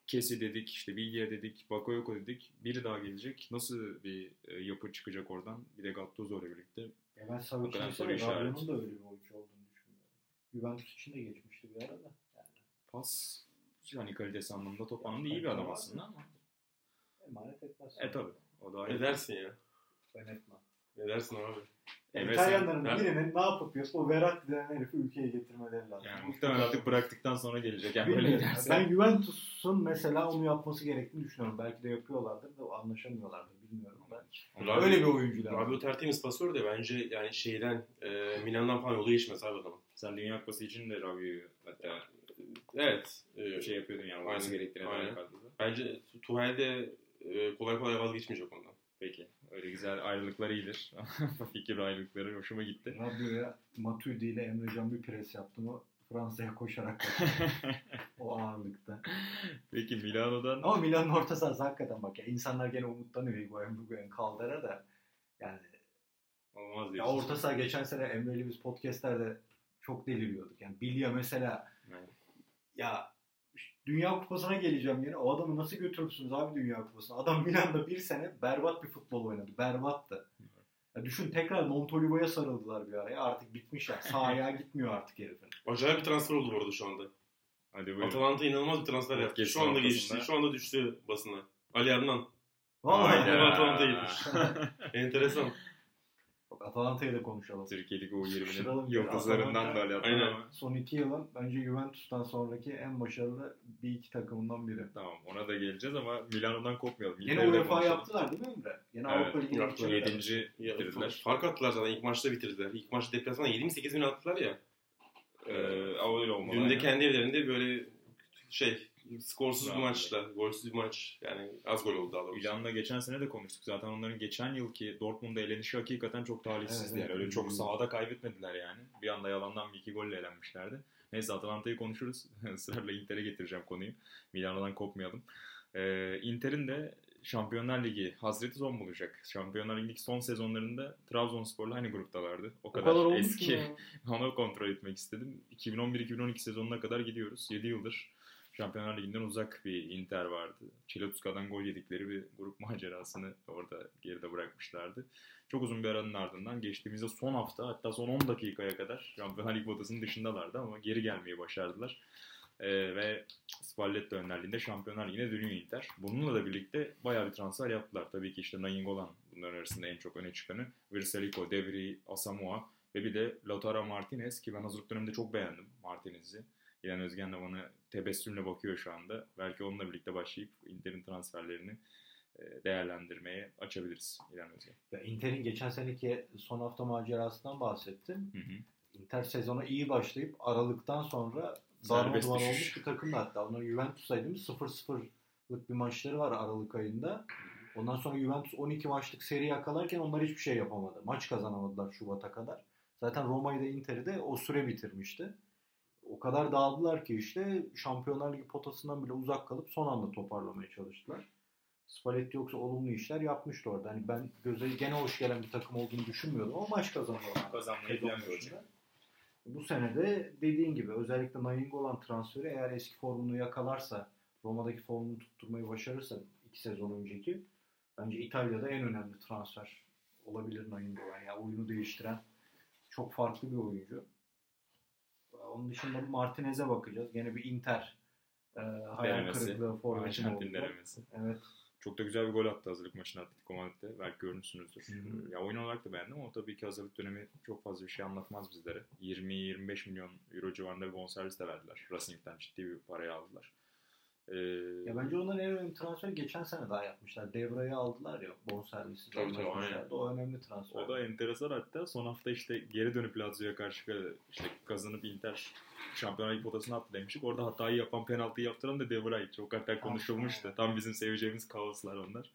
Kesi dedik, işte Bilge dedik, Bakayoko dedik. Biri daha gelecek. Nasıl bir e, yapı çıkacak oradan? Bir de Gattuso ile birlikte. Ya ben Savic'in soru. Rabiot'un da öyle bir oyuncu olduğunu düşünmüyorum. Juventus için de geçmişti bir arada. Yani Pas hani kalitesi anlamında top anlamında iyi bir adam aslında ama. emanet etmez. E tabi. O da ayrı. Ne dersin ya? Ben etmem. Ne dersin abi? Evet, İtalyanların sen- birinin ne yapıp yapıp o Verratti denen herifi ülkeye getirmeleri lazım. Yani muhtemelen artık bıraktıktan sonra gelecek. Yani böyle giderse. Ben Juventus'un mesela onu yapması gerektiğini düşünüyorum. Belki de yapıyorlardır da anlaşamıyorlardır bilmiyorum da. Rabiot- Öyle bir oyuncu lazım. Rabiot tertemiz pasör de bence yani şeyden e, Milan'dan falan yolu geçmez abi adamın. Sen Dünya Kupası için de Rabiot'u hatta Evet. e, şey yapıyordun yani. Aynen, aynen. bence Tuhel de e, kolay kolay vazgeçmeyecek ondan. Peki. Öyle güzel ayrılıklar iyidir. Fikir ayrılıkları hoşuma gitti. Rabio'ya Matuidi ile Emrecan bir pres yaptı mı Fransa'ya koşarak o ağırlıkta. Peki Milano'dan Ama Milan'ın orta sahası hakikaten bak ya insanlar gene umutlanıyor Higuain, Higuain, Caldera da yani olmaz ya diyorsun. orta saha geçen sene Emre'yle biz podcastlerde çok deliriyorduk. Yani Bilya mesela Evet. ya Dünya Kupası'na geleceğim yine. O adamı nasıl götürürsünüz abi Dünya Kupası'na? Adam Milan'da bir sene berbat bir futbol oynadı. Berbattı. Ya düşün tekrar Montolivo'ya sarıldılar bir araya. Artık bitmiş ya. Sağ ayağı gitmiyor artık herifin. Acayip bir transfer oldu bu arada şu anda. Hadi buyurun. Atalanta inanılmaz bir transfer yaptı. Podcast'ın Şu anda ortasında. geçti. Şu anda düştü basına. Ali Adnan. Vallahi Aynen. Hayda. Atalanta'ymış. Enteresan. Bak Atalanta'yı da konuşalım. Türkiye'deki o Sıkıştıralım 20'nin bir yıldızlarından Atalanta. da Ali ama. Son iki yılın bence Juventus'tan sonraki en başarılı bir iki takımından biri. Tamam ona da geleceğiz ama Milano'dan kopmayalım. Yine Inter'de UEFA yaptılar değil mi Emre? Yine Evet, Avrupa Ligi'ne. Yedinci Ya, bitirdiler. fark attılar zaten. İlk maçta bitirdiler. İlk maçta deplasmana 7 mi 8 mi attılar ya. Ee, öyle olmalı. Dün de kendi evlerinde böyle şey skorsuz bir maçla. Golsüz bir maç. Yani az gol oldu daha doğrusu. Milan'la geçen sene de konuştuk. Zaten onların geçen yılki Dortmund'a elenişi hakikaten çok talihsizdi. Evet, yani. Öyle çok sahada kaybetmediler yani. Bir anda yalandan bir iki golle elenmişlerdi. Neyse Atalanta'yı konuşuruz. Israrla Inter'e getireceğim konuyu. Milano'dan kopmayalım. Ee, Inter'in de Şampiyonlar Ligi hazreti son bulacak. Şampiyonlar Ligi son sezonlarında Trabzonspor'la aynı gruptalardı. O O kadar, kadar eski. Onu kontrol etmek istedim. 2011-2012 sezonuna kadar gidiyoruz. 7 yıldır Şampiyonlar Ligi'nden uzak bir Inter vardı. Çilotuska'dan gol yedikleri bir grup macerasını orada geride bırakmışlardı. Çok uzun bir aranın ardından geçtiğimizde son hafta hatta son 10 dakikaya kadar Şampiyonlar Ligi potasının dışındalardı ama geri gelmeyi başardılar. Ee, ve Spalletti önderliğinde Şampiyonlar Ligi'ne dönüyor Inter. Bununla da birlikte bayağı bir transfer yaptılar. Tabii ki işte Nainggolan bunların arasında en çok öne çıkanı. Versalico, Devri, Asamoah ve bir de Lautaro Martinez ki ben hazırlık döneminde çok beğendim Martinez'i. İlhan Özgen de bana tebessümle bakıyor şu anda. Belki onunla birlikte başlayıp Inter'in transferlerini e, değerlendirmeye açabiliriz İlhan Özgen. Ya Inter'in geçen seneki son hafta macerasından bahsettim. Hı hı. Inter sezona iyi başlayıp Aralık'tan sonra darma duman olmuş bir takım da hatta. Onlar Juventus'taydı mı 0-0'lık bir maçları var Aralık ayında. Ondan sonra Juventus 12 maçlık seri yakalarken onlar hiçbir şey yapamadı. Maç kazanamadılar Şubat'a kadar. Zaten Roma'yı da Inter'i de o süre bitirmişti. O kadar dağıldılar ki işte Şampiyonlar Ligi potasından bile uzak kalıp son anda toparlamaya çalıştılar. Spalletti yoksa olumlu işler yapmıştı orada. Hani ben göze gene hoş gelen bir takım olduğunu düşünmüyordum ama maç kazanıyorlar. Kazanmayı planlıyor. Bu sene de dediğin gibi özellikle Nainggolan transferi eğer eski formunu yakalarsa Roma'daki formunu tutturmayı başarırsa iki sezon önceki bence İtalya'da en önemli transfer olabilir Nainggolan. Yani oyunu değiştiren çok farklı bir oyuncu. Onun dışında Martinez'e bakacağız. Gene bir Inter e, hayal Denemesi. kırıklığı forveti mi Arjantin oldu? denemesi. Evet. Çok da güzel bir gol attı hazırlık maçında Atletico Madrid'de. Belki görmüşsünüzdür. Hı hı. Ya oyun olarak da beğendim ama tabii ki hazırlık dönemi çok fazla bir şey anlatmaz bizlere. 20-25 milyon euro civarında bir bonservis de verdiler. Racing'den ciddi bir parayı aldılar. Ee, Ya bence onların en önemli transfer geçen sene daha yapmışlar. Devra'yı aldılar ya bonservisi. Tabii, tabii, anlaşmışlardı. O önemli transfer. O da enteresan hatta son hafta işte geri dönüp Lazio'ya karşı işte kazanıp Inter Şampiyonlar Ligi potasına attı demiştik. Orada hatayı yapan penaltıyı yaptıran da De Vrij. Çok hatta konuşulmuştu. Tam bizim seveceğimiz kaoslar onlar.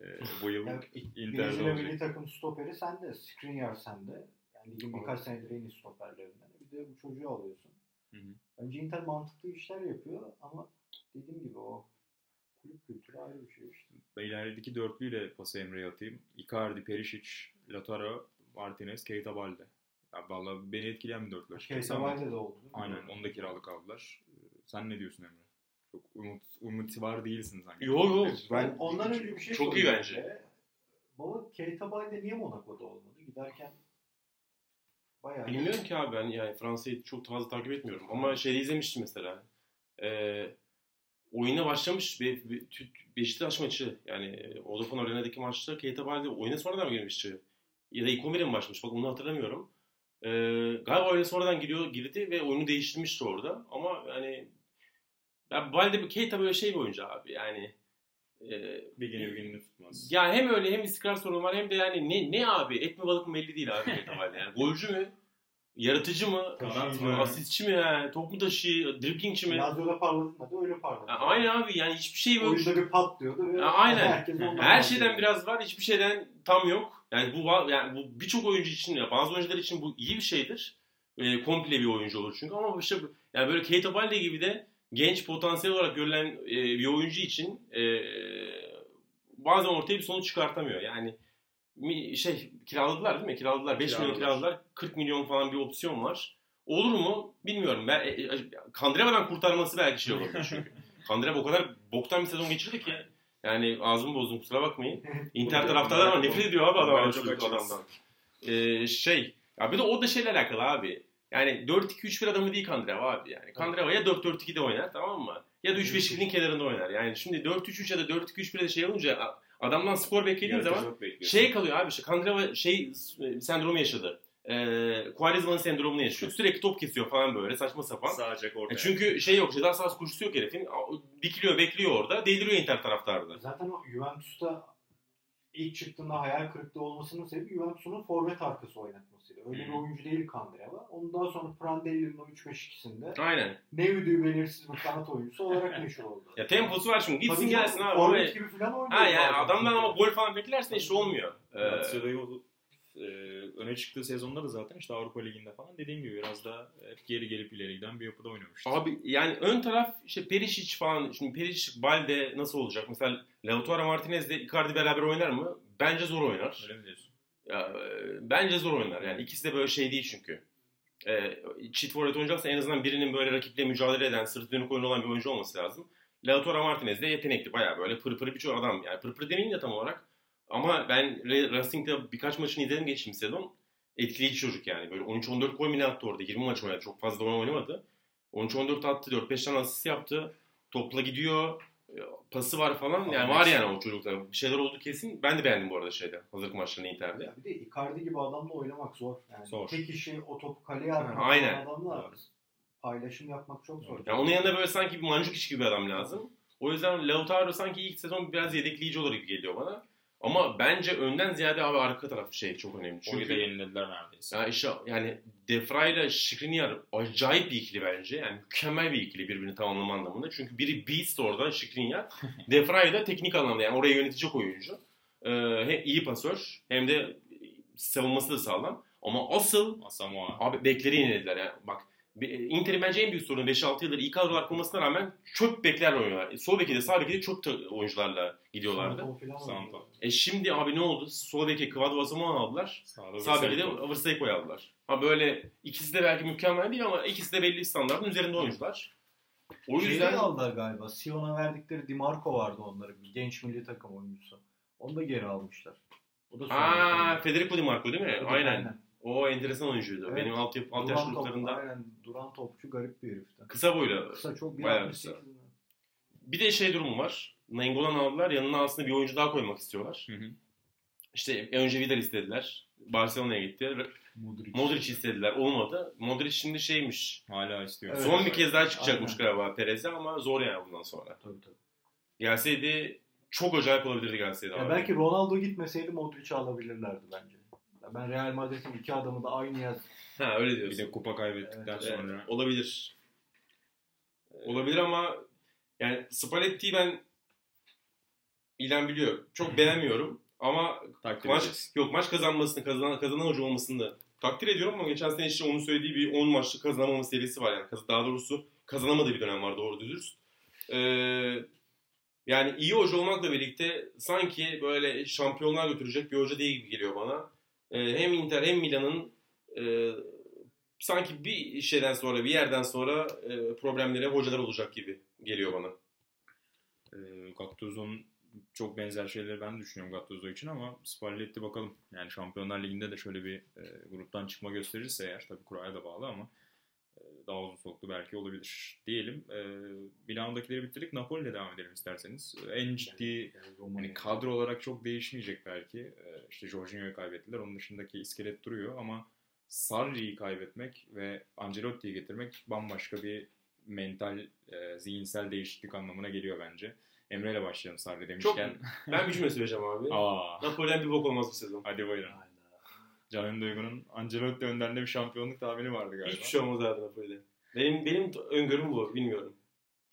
Ee, bu yıl Yani Inter'de olacak. milli takım stoperi sende. Skriniar sende. Yani ligin birkaç senedir en iyi stoperlerinden. Bir de bu çocuğu alıyorsun. Hı hı. Bence Inter mantıklı işler yapıyor ama dediğim gibi o kulüp kültürü ayrı bir şey işte. Ben ilerideki dörtlüyle pası Emre'ye atayım. Icardi, Perisic, Lautaro, Martinez, Keita Balde. Ya vallahi beni etkileyen bir dörtlü açıkçası Keita Balde de oldu. Aynen onu da kiralık aldılar. Ee, Sen ne diyorsun Emre? Çok umut, umut var değilsin sanki. Yo, yo, Ben ondan önce bir şey Çok iyi bence. size. Baba Keita Balde niye Monaco'da olmadı? Giderken bayağı Bilmiyorum ki abi ben yani Fransa'yı çok fazla takip etmiyorum. Ama şeyde izlemiştim mesela. Ee, oyuna başlamış Be- Be- Beşiktaş maçı yani e, Vodafone Arena'daki maçta Keita Balde oyuna sonradan mı girmişti? Ya da ilk 11'e mi başlamış? Bak onu hatırlamıyorum. Ee, galiba oyuna sonradan giriyor, girdi ve oyunu değiştirmişti orada. Ama yani ya Balde, Keita böyle şey bir oyuncu abi yani. E, Bir gün bir tutmaz. ya hem öyle hem istikrar sorunu var hem de yani ne ne abi et mi balık mı belli değil abi Keita Balde. Yani golcü mü? Yaratıcı mı? Kanat mı? Asistçi mi? Yani? Top mu taşıyor? Driblingçi mi? Lazio'da parladığında da öyle parladı. Ya aynı abi yani hiçbir şey böyle Oyunda bir patlıyordu ve aynen. herkes her şeyden biraz var, hiçbir şeyden tam yok. Yani bu yani bu birçok oyuncu için ya bazı oyuncular için bu iyi bir şeydir. E, komple bir oyuncu olur çünkü ama işte yani böyle Keita Balde gibi de genç potansiyel olarak görülen e, bir oyuncu için e, bazen ortaya bir sonuç çıkartamıyor. Yani şey kiraladılar değil mi? Kiraladılar. 5 milyon Kiraladılar. kiraladılar. 40 milyon falan bir opsiyon var. Olur mu? Bilmiyorum. Ben e, e, Kandreva'dan kurtarması belki şey olabilir çünkü. Kandreva o kadar boktan bir sezon geçirdi ki. Yani ağzımı bozdum kusura bakmayın. Inter taraftarlar ama nefret ediyor abi adam, çok adamdan. Ee, şey ya bir de o da şeyle alakalı abi. Yani 4-2-3-1 adamı değil Kandreva abi yani. Kandreva ya 4-4-2'de oynar tamam mı? Ya da 3-5-2'nin kenarında oynar. Yani şimdi 4-3-3 ya da 4-2-3-1'de şey olunca adamdan skor beklediğin zaman şey kalıyor abi işte Kandreva şey e, sendromu yaşadı. Ee, Quaresma'nın sendromunu yaşıyor. Sürekli top kesiyor falan böyle saçma sapan. Sadece ortaya. E çünkü şey yok, ceza sahası koşusu yok herifin. Dikiliyor, bekliyor orada. Deliriyor Inter taraftarı da. Zaten o Juventus'ta ilk çıktığında hayal kırıklığı olmasının sebebi Juventus'un forvet arkası oynatmasıydı. Öyle bir Hı. oyuncu değil Kandreva. Ondan sonra Prandelli'nin o 3-5-2'sinde Aynen. ne ödüğü belirsiz bir kanat oyuncusu olarak meşhur oldu. Ya temposu var şimdi. Gitsin Tabii gelsin abi. Forvet gibi falan oynuyor. Ha yani adamdan ama gol falan beklersen işte olmuyor. Ee, e, öne çıktığı sezonda da zaten işte Avrupa Ligi'nde falan dediğim gibi biraz daha hep geri gelip ileri giden bir yapıda oynamıştı. abi yani ön taraf işte Perisic falan. Şimdi Perisic, Balde nasıl olacak? Mesela Lautaro Martinez ile Icardi beraber oynar mı? Bence zor oynar. Öyle mi diyorsun? Ya, e, bence zor oynar. Yani ikisi de böyle şey değil çünkü. E, çift forvet oynayacaksa en azından birinin böyle rakiple mücadele eden, sırtı dönük oyunu olan bir oyuncu olması lazım. Lautaro Martinez de yetenekli. Bayağı böyle pırpır bir çoğu adam. Yani pırpır demeyeyim de tam olarak. Ama ben Racing'de birkaç maçını izledim geçtiğimiz sezon. Etkileyici çocuk yani. Böyle 13-14 gol ne attı orada? 20 maç oynadı. Çok fazla oyun oynamadı. 13-14 attı. 4-5 tane asist yaptı. Topla gidiyor. e, Pası var falan. Yani var yani o çocukta. Bir şeyler oldu kesin. Ben de beğendim bu arada şeyde. Hazırlık maçlarını Inter'de. Ya bir de Icardi gibi adamla oynamak zor. Yani Zor. tek işi o topu kaleye atmak. Aynen. Adamla paylaşım yapmak çok zor. Yani onun yanında böyle sanki bir mancuk iş gibi bir adam lazım. O yüzden Lautaro sanki ilk sezon biraz yedekleyici gibi geliyor bana. Ama bence önden ziyade abi arka taraf şey çok önemli. Çünkü de yenilediler neredeyse. ya işte yani Defray ile Skriniar acayip bir ikili bence. Yani mükemmel bir ikili birbirini tamamlama anlamında. Çünkü biri beast orada Skriniar. Defray da teknik anlamda yani oraya yönetecek oyuncu. Ee, hem iyi pasör hem de savunması da sağlam. Ama asıl Asamoah. Abi bekleri yenilediler ya. Bak Inter'in bence en büyük sorunu 5-6 yıldır iyi kadrolar kurmasına rağmen çöp beklerle oynuyorlar. Sol beki de sağ beki de çöp oyuncularla gidiyorlardı. E şimdi abi ne oldu? Sol beki Kvadro Asamoah aldılar. Sağda Sağ beki de. Vrsteko'yu aldılar. Ha böyle ikisi de belki mükemmel değil ama ikisi de belli standartın üzerinde oyuncular. O Şeyi yüzden aldılar galiba. Sion'a verdikleri Dimarco vardı onların. Bir genç milli takım oyuncusu. Onu da geri almışlar. O da Aa, Federico Di Marco değil mi? Tabii, Aynen. O enteresan oyuncuydu. Evet. Benim alt, alt yaş gruplarında Aynen. Duran topçu garip bir heriften. kısa boylu. Kısa çok bir Bayağı 68 kısa. Bir de şey durumu var. Nainggolan aldılar. Yanına aslında bir oyuncu daha koymak istiyorlar. Hı hı. İşte önce Vidal istediler. Barcelona'ya gitti. Modric. Modric istediler. Olmadı. Modric şimdi şeymiş. Hala istiyor. Evet. Son bir kez daha çıkacakmış Aynen. galiba Perez'e ama zor yani bundan sonra. Tabii tabii. Gelseydi çok acayip olabilirdi gelseydi. Ya abi. belki Ronaldo gitmeseydi Modric'i alabilirlerdi bence. Ya Ben Real Madrid'in iki adamı da aynı yaz. Ha öyle Bir diyorsun. de kupa kaybettikten Evet, Evet, sonra. olabilir. Olabilir ama yani Spalletti'yi ben İlan biliyor. Çok beğenmiyorum ama Takdir maç edeceğiz. yok maç kazanmasını kazanan kazanan hoca olmasını da takdir ediyorum ama geçen sene işte onun söylediği bir 10 maçlık kazanamama serisi var yani. Daha doğrusu kazanamadığı bir dönem var doğru düzürüz. Ee, yani iyi hoca olmakla birlikte sanki böyle şampiyonlar götürecek bir hoca değil gibi geliyor bana. Ee, hem Inter hem Milan'ın e, sanki bir şeyden sonra bir yerden sonra e, problemleri hocalar olacak gibi geliyor bana. E, Gattuso'nun çok benzer şeyleri ben düşünüyorum Gattuso için ama Spalletti bakalım. Yani Şampiyonlar Ligi'nde de şöyle bir e, gruptan çıkma gösterirse eğer tabii kuraya da bağlı ama daha uzun soluklu belki olabilir diyelim. E, Milano'dakileri bitirdik. Napoli'yle devam edelim isterseniz. E, En ciddi Yani hani kadro olarak çok değişmeyecek belki. E, işte Jorginho'yu kaybettiler. Onun dışındaki iskelet duruyor ama Sarri'yi kaybetmek ve Ancelotti'yi getirmek bambaşka bir mental, e, zihinsel değişiklik anlamına geliyor bence. Emre ile başlayalım Sarri demişken. Ben bir cümle söyleyeceğim abi. Aa, Napoli'den bir bok olmaz bu sezon. hadi buyurun. Hayda. Can Duygu'nun Ancelotti önderinde bir şampiyonluk tahmini vardı galiba. Hiçbir şey olmaz abi Napoli'de. Benim benim öngörüm bu. Bilmiyorum.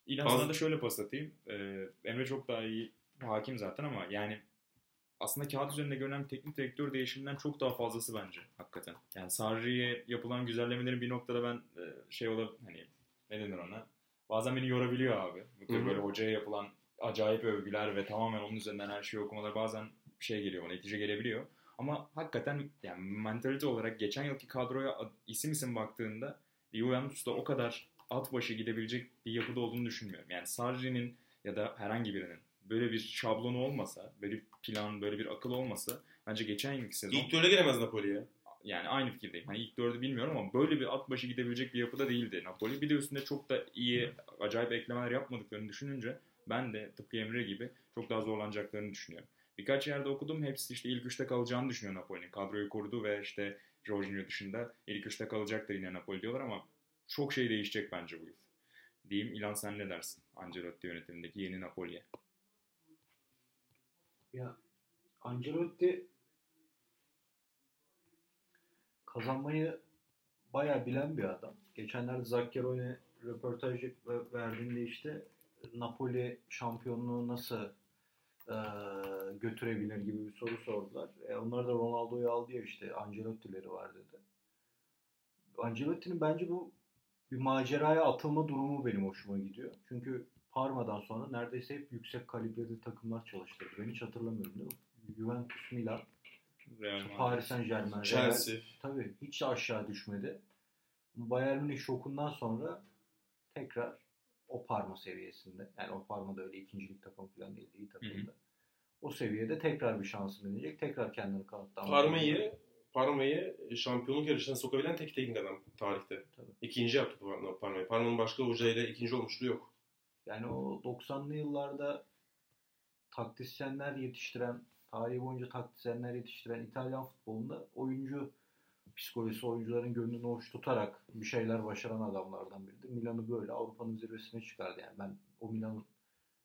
İlhan Fazla- sana da şöyle pas atayım. Ee, Emre çok daha iyi hakim zaten ama yani aslında kağıt üzerinde görünen teknik direktör değişiminden çok daha fazlası bence hakikaten. Yani Sarri'ye yapılan güzellemelerin bir noktada ben e, şey olabilir hani ne denir ona bazen beni yorabiliyor abi. Hı. böyle hocaya yapılan acayip övgüler ve tamamen onun üzerinden her şeyi okumalar bazen şey geliyor bana netice gelebiliyor. Ama hakikaten yani mentalite olarak geçen yılki kadroya ad- isim isim baktığında Juventus'ta o kadar at başı gidebilecek bir yapıda olduğunu düşünmüyorum. Yani Sarri'nin ya da herhangi birinin böyle bir şablonu olmasa, böyle bir plan, böyle bir akıl olmasa bence geçen yılki sezon İlk dörde giremez Napoli'ye. yani aynı fikirdeyim. Hani ilk dördü bilmiyorum ama böyle bir at başı gidebilecek bir yapıda değildi Napoli. Bir de üstünde çok da iyi, acayip eklemeler yapmadıklarını düşününce ben de tıpkı Emre gibi çok daha zorlanacaklarını düşünüyorum. Birkaç yerde okudum. Hepsi işte ilk üçte kalacağını düşünüyor Napoli'nin. Kadroyu kurdu ve işte Jorginho dışında ilk üçte kalacaktır yine Napoli diyorlar ama çok şey değişecek bence bu yıl. Diyeyim İlan sen ne dersin? Ancelotti yönetimindeki yeni Napoli'ye. Ya Ancelotti kazanmayı bayağı bilen bir adam. Geçenlerde Zaccheroni röportaj verdiğinde işte Napoli şampiyonluğu nasıl e, götürebilir gibi bir soru sordular. E, onlar da Ronaldo'yu aldı ya işte Ancelotti'leri var dedi. Ancelotti'nin bence bu bir maceraya atılma durumu benim hoşuma gidiyor. Çünkü Parma'dan sonra neredeyse hep yüksek kalibreli takımlar çalıştırdı. Ben hiç hatırlamıyorum değil mi? Juventus, Milan, Real. Paris Saint Germain, Chelsea. Tabii hiç aşağı düşmedi. Bayern Münih şokundan sonra tekrar o Parma seviyesinde. Yani o Parma da öyle ikincilik takım falan değil. iyi takımda. O seviyede tekrar bir şansını deneyecek. Tekrar kendini kanıtlamak. Parma'yı Parma'yı şampiyonluk yarışına sokabilen tek teknik adam tarihte. Tabii. İkinci yaptı Parma- Parma'yı. Parma'nın başka hocayla ikinci olmuşluğu yok. Yani o 90'lı yıllarda taktisyenler yetiştiren, tarihi boyunca taktisyenler yetiştiren İtalyan futbolunda oyuncu psikolojisi, oyuncuların gönlünü hoş tutarak bir şeyler başaran adamlardan biridir. Milan'ı böyle Avrupa'nın zirvesine çıkardı. Yani ben o Milan'ın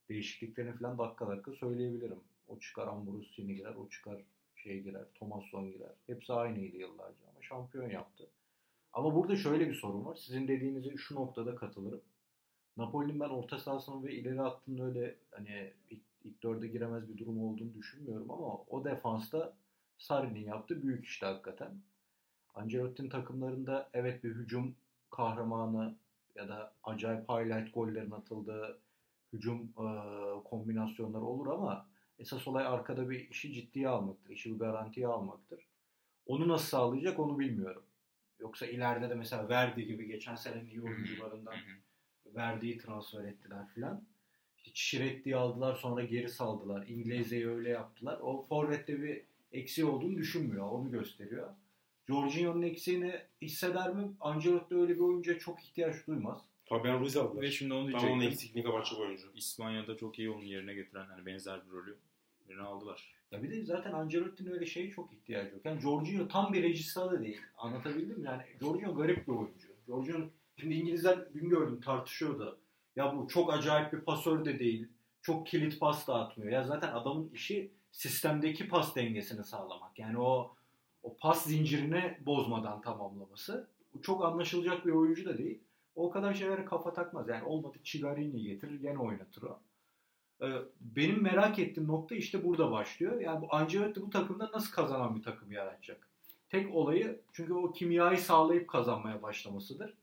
değişikliklerini falan dakika dakika söyleyebilirim. O çıkar Ambrosini girer, o çıkar şey girer, Thomasson girer. Hepsi aynıydı yıllarca ama şampiyon yaptı. Ama burada şöyle bir sorun var. Sizin dediğinize şu noktada katılırım. Napoli'nin ben orta sahasının ve ileri hattının öyle hani ilk, ilk dörde giremez bir durum olduğunu düşünmüyorum ama o defansta Sarri'nin yaptığı büyük işte hakikaten. Ancelotti'nin takımlarında evet bir hücum kahramanı ya da acayip highlight gollerin atıldığı hücum e, kombinasyonları olur ama esas olay arkada bir işi ciddiye almaktır. işi bir garantiye almaktır. Onu nasıl sağlayacak onu bilmiyorum. Yoksa ileride de mesela Verdi gibi geçen senenin iyi oyuncularından Verdi'yi transfer ettiler filan. İşte Şiretti'yi aldılar sonra geri saldılar. İngilizce'yi öyle yaptılar. O forvette bir eksiği olduğunu düşünmüyor. Onu gösteriyor. Jorginho'nun eksiğini hisseder mi? Ancelotti öyle bir oyuncuya çok ihtiyaç duymaz. Fabian Ruiz aldılar. Ve şimdi onu Tam diyecektim. onun eksikliğini kapatacak oyuncu. İspanya'da çok iyi onun yerine getiren hani benzer bir rolü birini aldılar. Ya bir de zaten Ancelotti'nin öyle şeye çok ihtiyacı yok. Yani Jorginho tam bir regista da değil. Anlatabildim mi? Yani Jorginho garip bir oyuncu. Jorginho şimdi İngilizler dün gördüm tartışıyordu. Ya bu çok acayip bir pasör de değil. Çok kilit pas da atmıyor. Ya zaten adamın işi sistemdeki pas dengesini sağlamak. Yani o o pas zincirini bozmadan tamamlaması. Çok anlaşılacak bir oyuncu da değil. O kadar şeylere kafa takmaz. Yani olmadı Chigarini getirir gene oynatır o. Ee, benim merak ettiğim nokta işte burada başlıyor. Yani bu Ancelotti bu takımda nasıl kazanan bir takım yaratacak? Tek olayı çünkü o kimyayı sağlayıp kazanmaya başlamasıdır.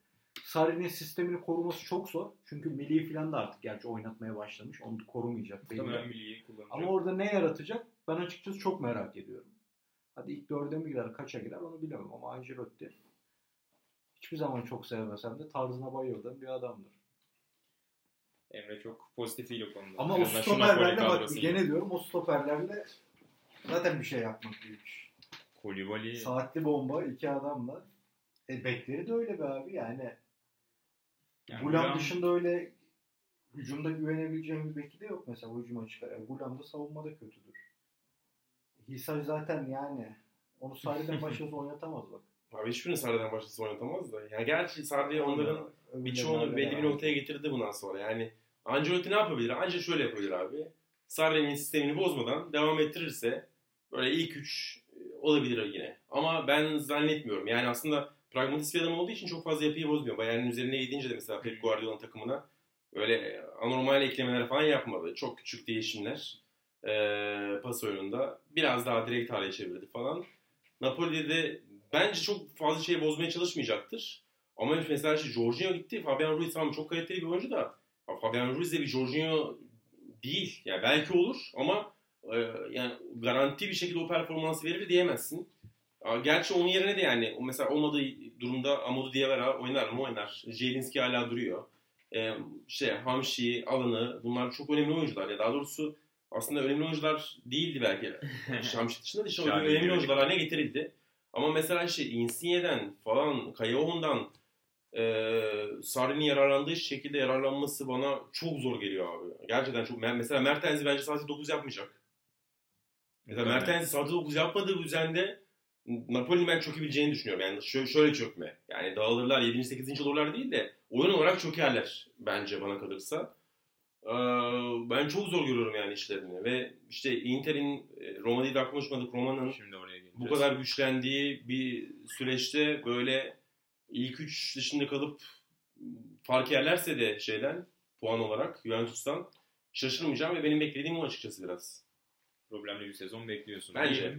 Sarri'nin sistemini koruması çok zor. Çünkü milli falan da artık gerçi oynatmaya başlamış. Onu da korumayacak. Muhtemelen milliyi kullanacak. Ama orada ne yaratacak? Ben açıkçası çok merak ediyorum. Hadi ilk dörde mi girer, kaça girer onu bilemem ama Ancelotti hiçbir zaman çok sevmesem de tarzına bayıldığım bir adamdır. Emre çok pozitifiyle o konuda. Ama En o stoperlerle bak gene diyorum o stoperlerle zaten bir şey yapmak büyük iş. Kolibali Saatli bomba iki adamla. E bekleri de öyle be abi yani. yani Gulam Gulam- dışında öyle hücumda güvenebileceğim bir beki de yok mesela hücuma çıkar. Yani Gulam da savunmada kötüdür. Hisar zaten yani onu Sarri'den başarılı oynatamaz bak. Abi hiçbirini Sarri'den başkası oynatamaz da. Yani gerçi Sarri onların birçoğunu belli bir noktaya getirdi bundan sonra. Yani Ancelotti ne yapabilir? Ancak şöyle yapabilir abi. Sarri'nin sistemini bozmadan devam ettirirse böyle ilk üç e, olabilir yine. Ama ben zannetmiyorum. Yani aslında pragmatist bir adam olduğu için çok fazla yapıyı bozmuyor. Bayern'in üzerine gidince de mesela Pep Guardiola'nın takımına öyle anormal eklemeler falan yapmadı. Çok küçük değişimler e, pas oyununda. Biraz daha direkt hale çevirdi falan. Napoli'de de bence çok fazla şey bozmaya çalışmayacaktır. Ama mesela işte Jorginho gitti. Fabian Ruiz tamam çok kaliteli bir oyuncu da Fabian Ruiz de bir Jorginho değil. Yani belki olur ama e, yani garanti bir şekilde o performansı verir diyemezsin. Gerçi onun yerine de yani mesela olmadığı durumda Amadou Diawara oynar mı oynar. Jelinski hala duruyor. Ee, şey Hamşi, Alanı bunlar çok önemli oyuncular. Ya daha doğrusu aslında önemli oyuncular değildi belki. Hamşi dışında da işte önemli oyuncular haline getirildi. Ama mesela işte Insigne'den falan, Kayaoğlu'ndan e, Sarri'nin yararlandığı şekilde yararlanması bana çok zor geliyor abi. Gerçekten çok. Mesela Mertens'i bence sadece 9 yapmayacak. Mesela Mertens'i sadece 9 yapmadığı düzende Napoli'nin ben çökebileceğini düşünüyorum. Yani şöyle, şöyle çökme. Yani dağılırlar 7. 8. olurlar değil de oyun olarak çökerler bence bana kalırsa. Ee, ben çok zor görüyorum yani işlerini. Ve işte Inter'in e, Roma değil de konuşmadık. Roma'nın Şimdi oraya geleceğiz. bu kadar güçlendiği bir süreçte böyle ilk üç dışında kalıp fark yerlerse de şeyden puan olarak Juventus'tan şaşırmayacağım ve benim beklediğim o açıkçası biraz. problemli bir sezon bekliyorsun. Bence.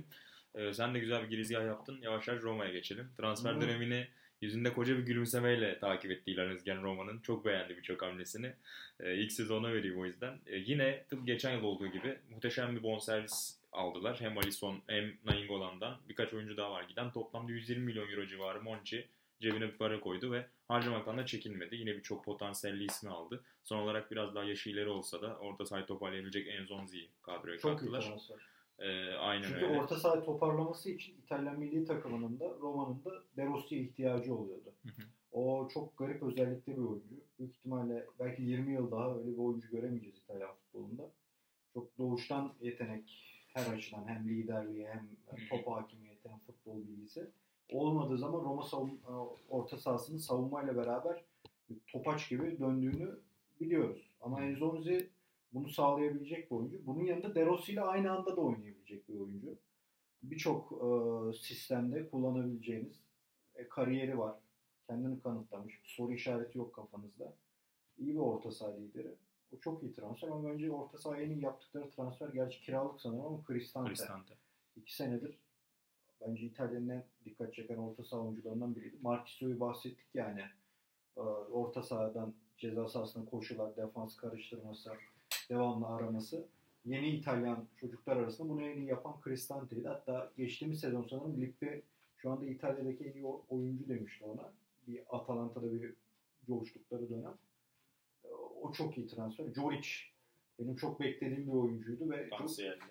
Ee, sen de güzel bir girizgah yaptın. Yavaş yavaş Roma'ya geçelim. Transfer Hı. dönemini yüzünde koca bir gülümsemeyle takip etti İlhan Özgen Roma'nın. Çok beğendi birçok hamlesini. Ee, ilk sezona vereyim o yüzden. Ee, yine tıpkı geçen yıl olduğu gibi muhteşem bir bonservis aldılar. Hem Alisson hem Nainggolan'dan. Birkaç oyuncu daha var giden. Toplamda 120 milyon euro civarı Monchi cebine bir para koydu ve harcamaktan da çekinmedi. Yine birçok potansiyelli ismi aldı. Son olarak biraz daha yaşı ileri olsa da orta sahayı toparlayabilecek Enzonzi'yi kadroya Çok iyi kattılar. transfer. Ee, aynen Çünkü öyle. orta saha toparlaması için İtalyan milli takımının da Roma'nın da De Rossi'ye ihtiyacı oluyordu. Hı hı. O çok garip özellikli bir oyuncu. Büyük ihtimalle belki 20 yıl daha öyle bir oyuncu göremeyeceğiz İtalyan futbolunda. Çok doğuştan yetenek her açıdan hem liderliği hem top hakimiyeti hem futbol bilgisi. Olmadığı zaman Roma savun, orta sahasının savunmayla beraber topaç gibi döndüğünü biliyoruz. Ama Enzonzi bunu sağlayabilecek bir oyuncu. Bunun yanında De Rossi ile aynı anda da oynayabilecek bir oyuncu. Birçok e, sistemde kullanabileceğiniz e, kariyeri var. Kendini kanıtlamış. Soru işareti yok kafanızda. İyi bir orta saha lideri. O çok iyi transfer ama bence orta sahaya en iyi yaptıkları transfer gerçi kiralık sanırım ama Cristante. Cristante. İki senedir bence İtalya'nın en dikkat çeken orta saha oyuncularından biriydi. Marquisio'yu bahsettik yani. Ee, Orta sahadan ceza sahasına koşular, defans karıştırması, devamlı araması. Yeni İtalyan çocuklar arasında bunu en iyi yapan Cristante'ydi. Hatta geçtiğimiz sezon sanırım Lippi şu anda İtalya'daki en iyi oyuncu demişti ona. Bir Atalanta'da bir coştukları dönem. O çok iyi transfer. Joric benim çok beklediğim bir oyuncuydu ve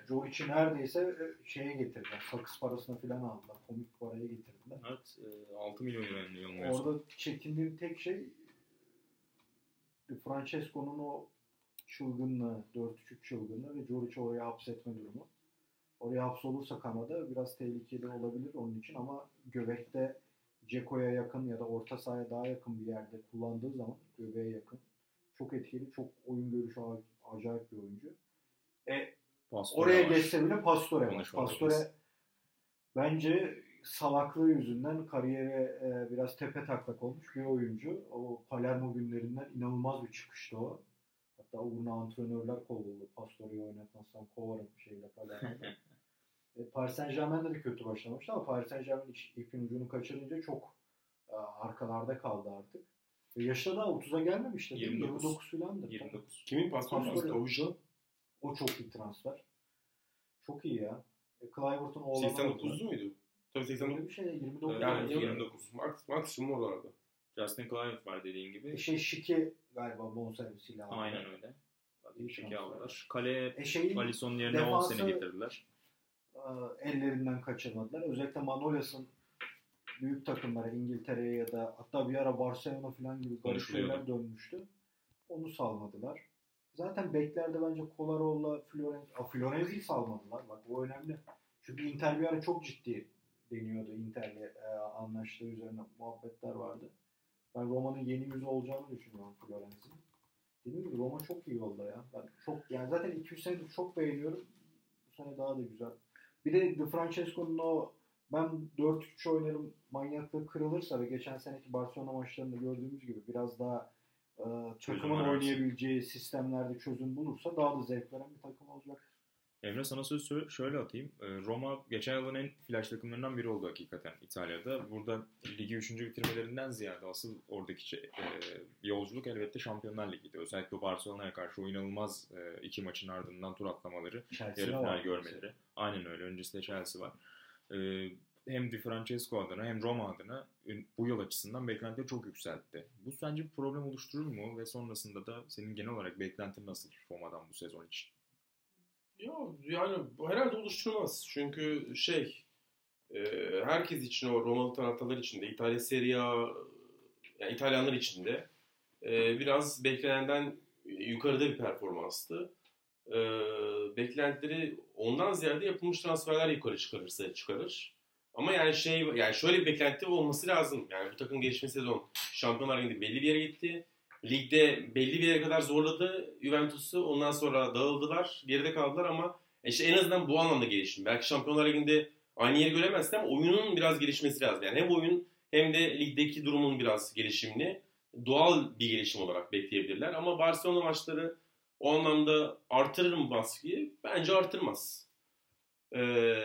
Joric'i neredeyse e, şeye getirdiler. Sakız parasına falan aldılar. Komik paraya getirdiler. Evet, e, 6 milyon euro yanılmıyorsam. Orada çekindiğim tek şey Francesco'nun o çılgınlığı, 4-3 çılgınlığı ve Joric'i oraya hapsetme durumu. Oraya hapsolursa Kanada biraz tehlikeli olabilir onun için ama göbekte Ceko'ya yakın ya da orta sahaya daha yakın bir yerde kullandığı zaman göbeğe yakın. Çok etkili, çok oyun görüşü acayip bir oyuncu. E, Pastore Oraya var. geçse bile Pastore var. Pastore bence salaklığı yüzünden kariyere e, biraz tepe taklak olmuş bir oyuncu. O Palermo günlerinden inanılmaz bir çıkıştı o. Hatta uğruna antrenörler kovuldu. Pastore'yi oynatmazsam kovarım şeyle Palermo'da. e, Paris Saint Germain'de de kötü başlamıştı ama Paris Saint Germain iç- ipin ucunu kaçırınca çok e, arkalarda kaldı artık. E, yaşı da 30'a gelmemişti. değil mi? 29. 29 filandır. 29. Kimin? Pastore. Avucu. O çok iyi transfer. Çok iyi ya. E, Clivert'ın oğlanı 89'lu muydu? Tabii 89. Öyle bir şey 29. Yani Evet, 29. Max, maksimum oralarda. Justin Clive var dediğin gibi. E, şey Şiki galiba bonservisiyle aldı. Aynen öyle. Şiki transfer. aldılar. Kale E şeyin Alisson'un yerine 10 defansı- sene getirdiler. e, ellerinden kaçırmadılar. Özellikle Manolas'ın büyük takımlara İngiltere'ye ya da hatta bir ara Barcelona falan gibi garip şeyler dönmüştü. Onu salmadılar. Zaten beklerde bence Kolaro'la Florenzi, Aa, Florenzi'yi salmadılar. Bak bu önemli. Çünkü Inter bir ara çok ciddi deniyordu. Inter'le e, anlaştığı üzerine muhabbetler vardı. Ben Roma'nın yeni yüzü olacağını düşünüyorum Florenzi'nin. Dediğim gibi Roma çok iyi yolda ya. Ben çok yani zaten 200 senedir çok beğeniyorum. Bu sene daha da güzel. Bir de Di Francesco'nun o ben 4-3 oynarım manyaklığı kırılırsa ve geçen seneki Barcelona maçlarında gördüğümüz gibi biraz daha e, takımın oynayabileceği sistemlerde çözüm bulursa daha da zevk veren bir takım olacak. Emre sana söz sö- şöyle atayım. Ee, Roma geçen yılın en flash takımlarından biri oldu hakikaten İtalya'da. Burada ligi 3. bitirmelerinden ziyade asıl oradaki şey- e, yolculuk elbette Şampiyonlar Ligi'ydi. Özellikle Barcelona'ya karşı o inanılmaz e, iki maçın ardından tur atlamaları, yarı final görmeleri. Aynen öyle. Öncesinde Chelsea var. Ee, hem Di Francesco adına hem Roma adına bu yıl açısından beklentileri çok yükseltti. Bu sence bir problem oluşturur mu? Ve sonrasında da senin genel olarak beklentin nasıl Roma'dan bu sezon için? Ya yani herhalde oluşturmaz. Çünkü şey e, herkes için o Romalı taraftarlar için de İtalya Serie A yani İtalyanlar için de e, biraz beklenenden yukarıda bir performanstı. E, beklentileri ondan ziyade yapılmış transferler yukarı çıkarırsa çıkarır. Ama yani şey yani şöyle bir beklenti olması lazım. Yani bu takım geçmiş sezon Şampiyonlar Ligi'nde belli bir yere gitti. Ligde belli bir yere kadar zorladı Juventus'u. Ondan sonra dağıldılar. Geride kaldılar ama işte en azından bu anlamda gelişim. Belki Şampiyonlar Ligi'nde aynı yeri göremezsin ama oyunun biraz gelişmesi lazım. Yani hem oyun hem de ligdeki durumun biraz gelişimini doğal bir gelişim olarak bekleyebilirler. Ama Barcelona maçları o anlamda artırır mı baskıyı? Bence artırmaz. Ee,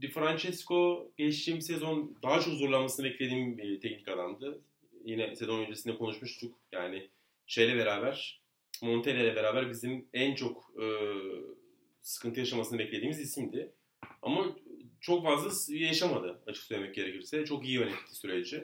Di Francesco geçtiğim sezon daha çok zorlanmasını beklediğim bir teknik adamdı. Yine sezon öncesinde konuşmuştuk. Yani şeyle beraber, Montella ile beraber bizim en çok e, sıkıntı yaşamasını beklediğimiz isimdi. Ama çok fazla yaşamadı açık söylemek gerekirse. Çok iyi yönetti süreci.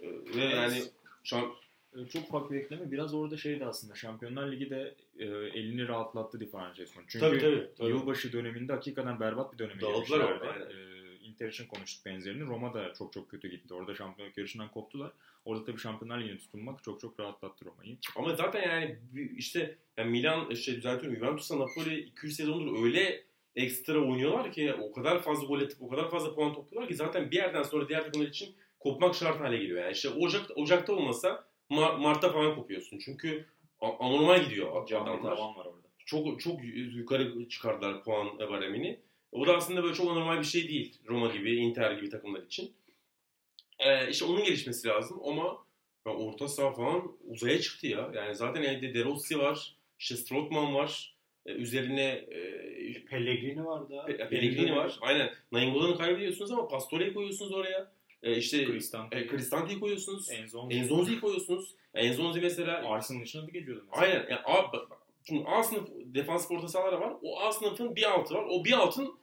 E, ve yani şamp Ee, Çok ufak bir ekleme. Biraz orada şeydi aslında. Şampiyonlar Ligi de e, elini rahatlattı Di Francesco'nun. Çünkü Tabii, tabii, tabii. yılbaşı döneminde hakikaten berbat bir döneme Dağıldılar girmişlerdi. orada, aynen. Ee, Inter için konuştuk benzerini. Roma da çok çok kötü gitti. Orada şampiyonluk yarışından koptular. Orada tabii Şampiyonlar Ligi'ne tutunmak çok çok rahatlattı Roma'yı. Ama zaten yani işte yani Milan işte düzeltiyorum Juventus'la Napoli 200 sezondur öyle ekstra oynuyorlar ki o kadar fazla gol atıp o kadar fazla puan topluyorlar ki zaten bir yerden sonra diğer takımlar için kopmak şart hale geliyor. Yani işte Ocak, Ocak'ta olmasa Mar- Mart'ta falan kopuyorsun. Çünkü anormal gidiyor adamlar. var orada. Çok çok yukarı çıkardılar puan baremini. O da aslında böyle çok anormal bir şey değil. Roma gibi, Inter gibi takımlar için. Ee, işte onun gelişmesi lazım ama ya orta saha falan uzaya çıktı ya. Yani zaten elde De Rossi var, işte Strootman var. Ee, üzerine e, Pellegrini var da. Pe- Pellegrini var. Aynen. Nainggolan'ı kaybediyorsunuz ama Pastore'yi koyuyorsunuz oraya. Ee, işte Cristante, e, Cristante'yi koyuyorsunuz. Enzonzi. Enzonzi'yi koyuyorsunuz. Enzonzi mesela Arsenal dışına da geçiyordu mesela. Aynen. Yani A, şimdi A sınıf defans orta sahaları var. O A sınıfın bir altı var. O bir altın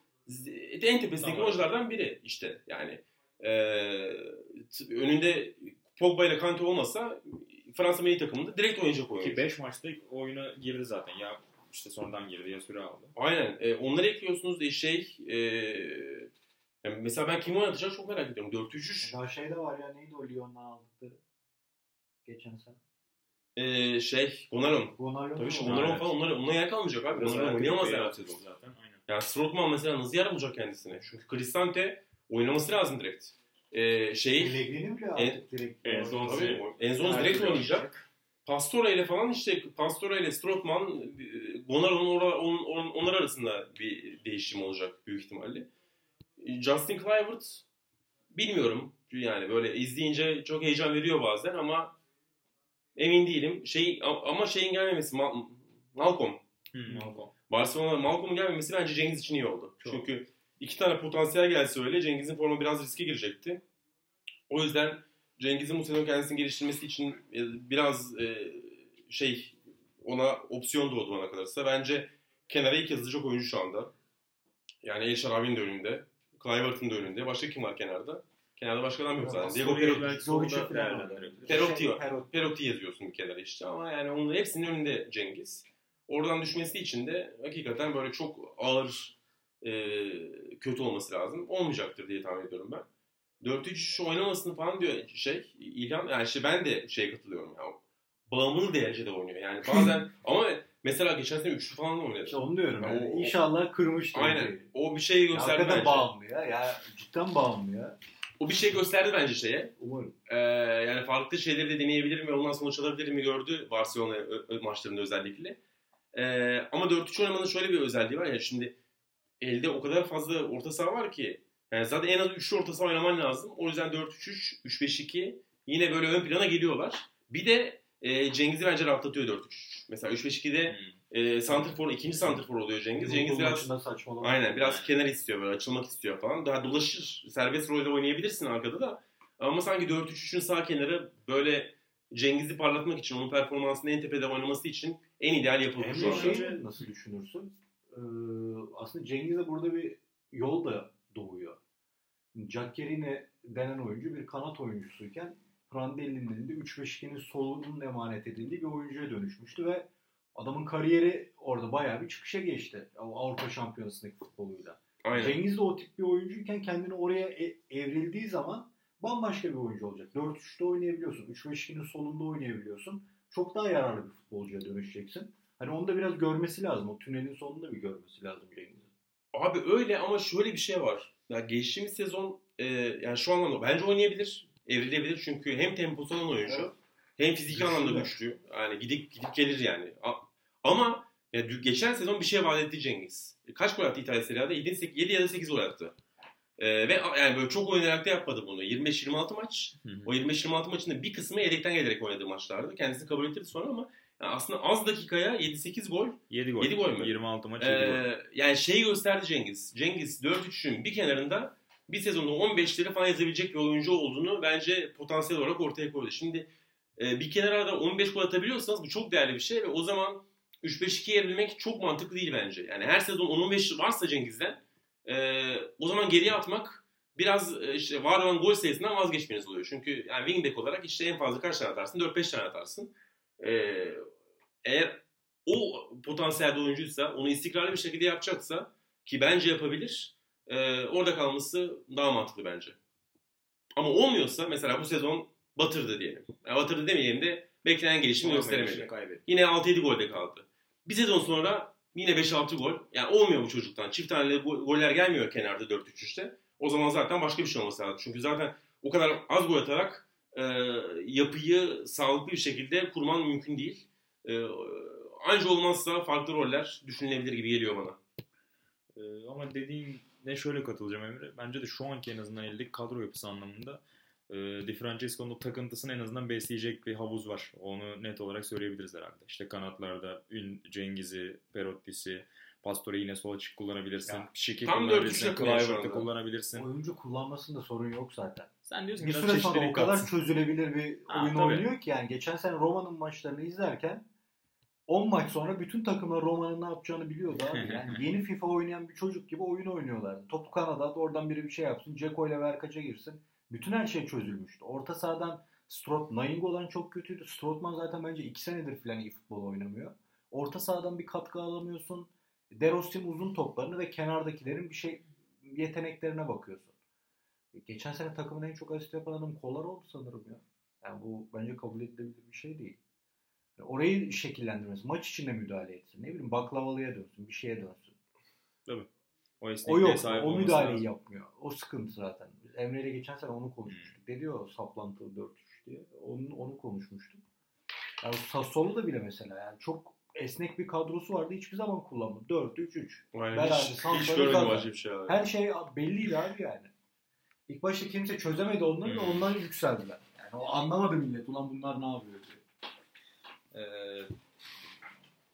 en tepesindeki Tamam. oyunculardan biri işte. Yani eee, t- önünde Pogba ile Kante olmasa Fransa milli takımında direkt oynayacak Ki oyuncu. 5 maçta oyuna girdi zaten. Ya işte sonradan girdi ya süre aldı. Aynen. E, onları ekliyorsunuz e, şey eee, yani mesela ben kimi oynatacak çok merak ediyorum. 4-3-3 Daha şey de var ya neydi o Lyon'dan aldıkları? Geçen sene. eee, şey Gonalon. Ronaldo Tabii şu Evet. falan onlar, onunla yer kalmayacak abi. Ayakkabı oynayamaz herhalde zaten. Aynen. Yani Strootman mesela nasıl yer bulacak kendisine? Çünkü Cristante oynaması lazım direkt. Ee, şey Pellegrini bile En- direkt. Enzonzi. tabii, Enzonzi direkt oynayacak. Pastora ile falan işte Pastora ile Strootman, e, Gonalon ora- on- on- onlar arasında bir değişim olacak büyük ihtimalle. Justin Kluivert bilmiyorum. Yani böyle izleyince çok heyecan veriyor bazen ama emin değilim. Şey ama şeyin gelmemesi Ma- Malcolm Hmm, Malcolm. Barcelona Malcolm'un gelmemesi bence Cengiz için iyi oldu. Çok. Çünkü iki tane potansiyel gelse öyle Cengiz'in formu biraz riske girecekti. O yüzden Cengiz'in bu sezon kendisini geliştirmesi için e, biraz e, şey ona opsiyon doğdu bana kalırsa. Bence kenara ilk yazılacak oyuncu şu anda. Yani El Şarabi'nin de önünde. Kluivert'ın da önünde. Başka kim var kenarda? Kenarda başka adam yok zaten. Diego Perotti. Perotti var. Perotti. Perotti yazıyorsun bir kenara işte ama yani onun hepsinin önünde Cengiz. Oradan düşmesi için de hakikaten böyle çok ağır e, kötü olması lazım. Olmayacaktır diye tahmin ediyorum ben. 4-3 oynamasını falan diyor şey İlhan yani işte ben de şeye katılıyorum ya. Bağımlı derecede oynuyor. Yani bazen ama mesela geçen sene üçlü falan da oynadı. İşte onu diyorum. Ya Yani. o- İnşallah kırmıştır. Aynen. O bir şey gösterdi Hakikaten bence. bağımlı ya. Ya cidden bağımlı ya. O bir şey gösterdi bence şeye. Umarım. Ee, yani farklı şeyleri de deneyebilir mi, ondan sonuç alabilir mi gördü Barcelona maçlarında özellikle. Ee, ama 4-3 oynamanın şöyle bir özelliği var ya şimdi elde o kadar fazla orta saha var ki yani zaten en az 3'lü orta saha oynaman lazım. O yüzden 4-3-3, 3-5-2 yine böyle ön plana geliyorlar. Bir de e, Cengiz'i bence rahatlatıyor 4-3-3. Mesela 3-5-2'de Hmm. e, santrfor, ikinci santrfor oluyor Cengiz. Cengiz Liverpool biraz. Aynen biraz kenar istiyor böyle açılmak istiyor falan. Daha dolaşır. Serbest rolde oynayabilirsin arkada da. Ama sanki 4-3-3'ün sağ kenarı böyle Cengiz'i parlatmak için, onun performansını en tepede oynaması için en ideal yapılmış Hem şu de anda. şey nasıl düşünürsün? Ee, aslında Cengiz'e burada bir yol da doğuyor. Giaccherini denen oyuncu bir kanat oyuncusuyken Prandelli'nin elinde 3-5-2'nin solunun emanet edildiği bir oyuncuya dönüşmüştü ve adamın kariyeri orada bayağı bir çıkışa geçti. Avrupa Şampiyonası'ndaki futboluyla. Aynen. Cengiz de o tip bir oyuncuyken kendini oraya e- evrildiği zaman bambaşka bir oyuncu olacak. 4-3'te oynayabiliyorsun. 3-5-2'nin solunda oynayabiliyorsun. Çok daha yararlı bir futbolcuya dönüşeceksin. Hani onu da biraz görmesi lazım. O tünelin sonunda bir görmesi lazım Cengiz'in. Abi öyle ama şöyle bir şey var. Ya geçtiğimiz sezon e, yani şu anlamda bence oynayabilir. Evrilebilir çünkü hem temposu olan oyuncu Evet. hem fiziki Güçlü anlamda güçlü. Yani gidip gidip gelir yani. Ama ya, dü- geçen sezon bir şey vaat etti Cengiz. Kaç gol attı İtalya Serie A'da? 7, 7 ya da 8 gol attı. E, ve yani böyle çok oynayarak da yapmadı bunu. 25-26 maç. Hı hı. O 25-26 maçında bir kısmı yedekten gelerek oynadığı maçlardı. Kendisini kabul ettirdi sonra ama yani aslında az dakikaya 7-8 gol 7 gol. Yedi gol mü? 26 maç 7 gol. ee, yani şeyi gösterdi Cengiz. Cengiz 4-3'ün bir kenarında bir sezonda 15'leri falan yazabilecek bir oyuncu olduğunu bence potansiyel olarak ortaya koydu. Şimdi e, bir kenara da 15 gol atabiliyorsanız bu çok değerli bir şey ve o zaman 3-5-2'ye evrilmek çok mantıklı değil bence. Yani her sezon 10-15 varsa Cengiz'den e, o zaman geriye atmak biraz e, işte var olan gol sayısından vazgeçmeniz oluyor. Çünkü yani wingback olarak işte en fazla kaç tane atarsın? 4-5 tane atarsın. E, eğer o potansiyelde oyuncuysa, onu istikrarlı bir şekilde yapacaksa ki bence yapabilir, e, orada kalması daha mantıklı bence. Ama olmuyorsa mesela bu sezon batırdı diyelim. Yani batırdı demeyelim de beklenen gelişimi gösteremedi. Kaybetti. Yine 6-7 golde kaldı. Bir sezon sonra yine 5-6 gol. Yani olmuyor bu çocuktan. Çift taneli go- goller gelmiyor kenarda 4-3-3'te. O zaman zaten başka bir şey olması lazım. Çünkü zaten o kadar az gol atarak e, yapıyı sağlıklı bir şekilde kurman mümkün değil. E, anca olmazsa farklı roller düşünülebilir gibi geliyor bana. Ee, ama dediğin ne şöyle katılacağım Emre. Bence de şu anki en azından eldeki kadro yapısı anlamında e, Di Francesco'nun o takıntısını en azından besleyecek bir havuz var. Onu net olarak söyleyebiliriz herhalde. İşte kanatlarda Ün, Cengiz'i, Perotti'si, Pastore yine sol açık kullanabilirsin. Ya, Şiki tam kullanabilirsin, anda. kullanabilirsin. Oyuncu kullanmasında sorun yok zaten. Sen diyorsun Bir ki süre biraz sonra o kadar katsın. çözülebilir bir Ha, oyun tabii. oynuyor ki yani. Geçen sene Roma'nın maçlarını izlerken 10 maç sonra bütün takımlar Roma'nın ne yapacağını biliyordu abi. Yani yeni FIFA oynayan bir çocuk gibi oyun oynuyorlardı. Topu kanada oradan biri bir şey yapsın. Ceko ile Verkaç'a girsin. Bütün her şey çözülmüştü. Orta sahadan Strot, Nainggolan çok kötüydü. Strotman zaten bence 2 senedir falan iyi futbol oynamıyor. Orta sahadan bir katkı alamıyorsun. Derostin uzun toplarını ve kenardakilerin bir şey yeteneklerine bakıyorsun. Geçen sene takımın en çok asist yapan adam Kolar oldu sanırım ya. Yani bu bence kabul edilebilir bir şey değil. Yani orayı şekillendirmesi, maç içinde müdahale etsin. Ne bileyim baklavalıya dönsün, bir şeye dönsün. O, O esnekliğe yok, o müdahaleyi lazım. yapmıyor. O sıkıntı zaten. Biz Emre ile geçen sene onu konuşmuştuk. Dedi ya o saplantılı 4-3 diye. Onu, onu konuşmuştuk. Yani Sassuolo da bile mesela yani çok esnek bir kadrosu vardı. Hiçbir zaman kullanmadı. 4-3-3. Yani Beraber, hiç, hiç görmedim bir şey abi. Her şey belliydi abi yani. İlk başta kimse çözemedi onları da Hmm. ondan yükseldiler. Yani o anlamadı millet. Ulan bunlar ne yapıyor diye. Ee,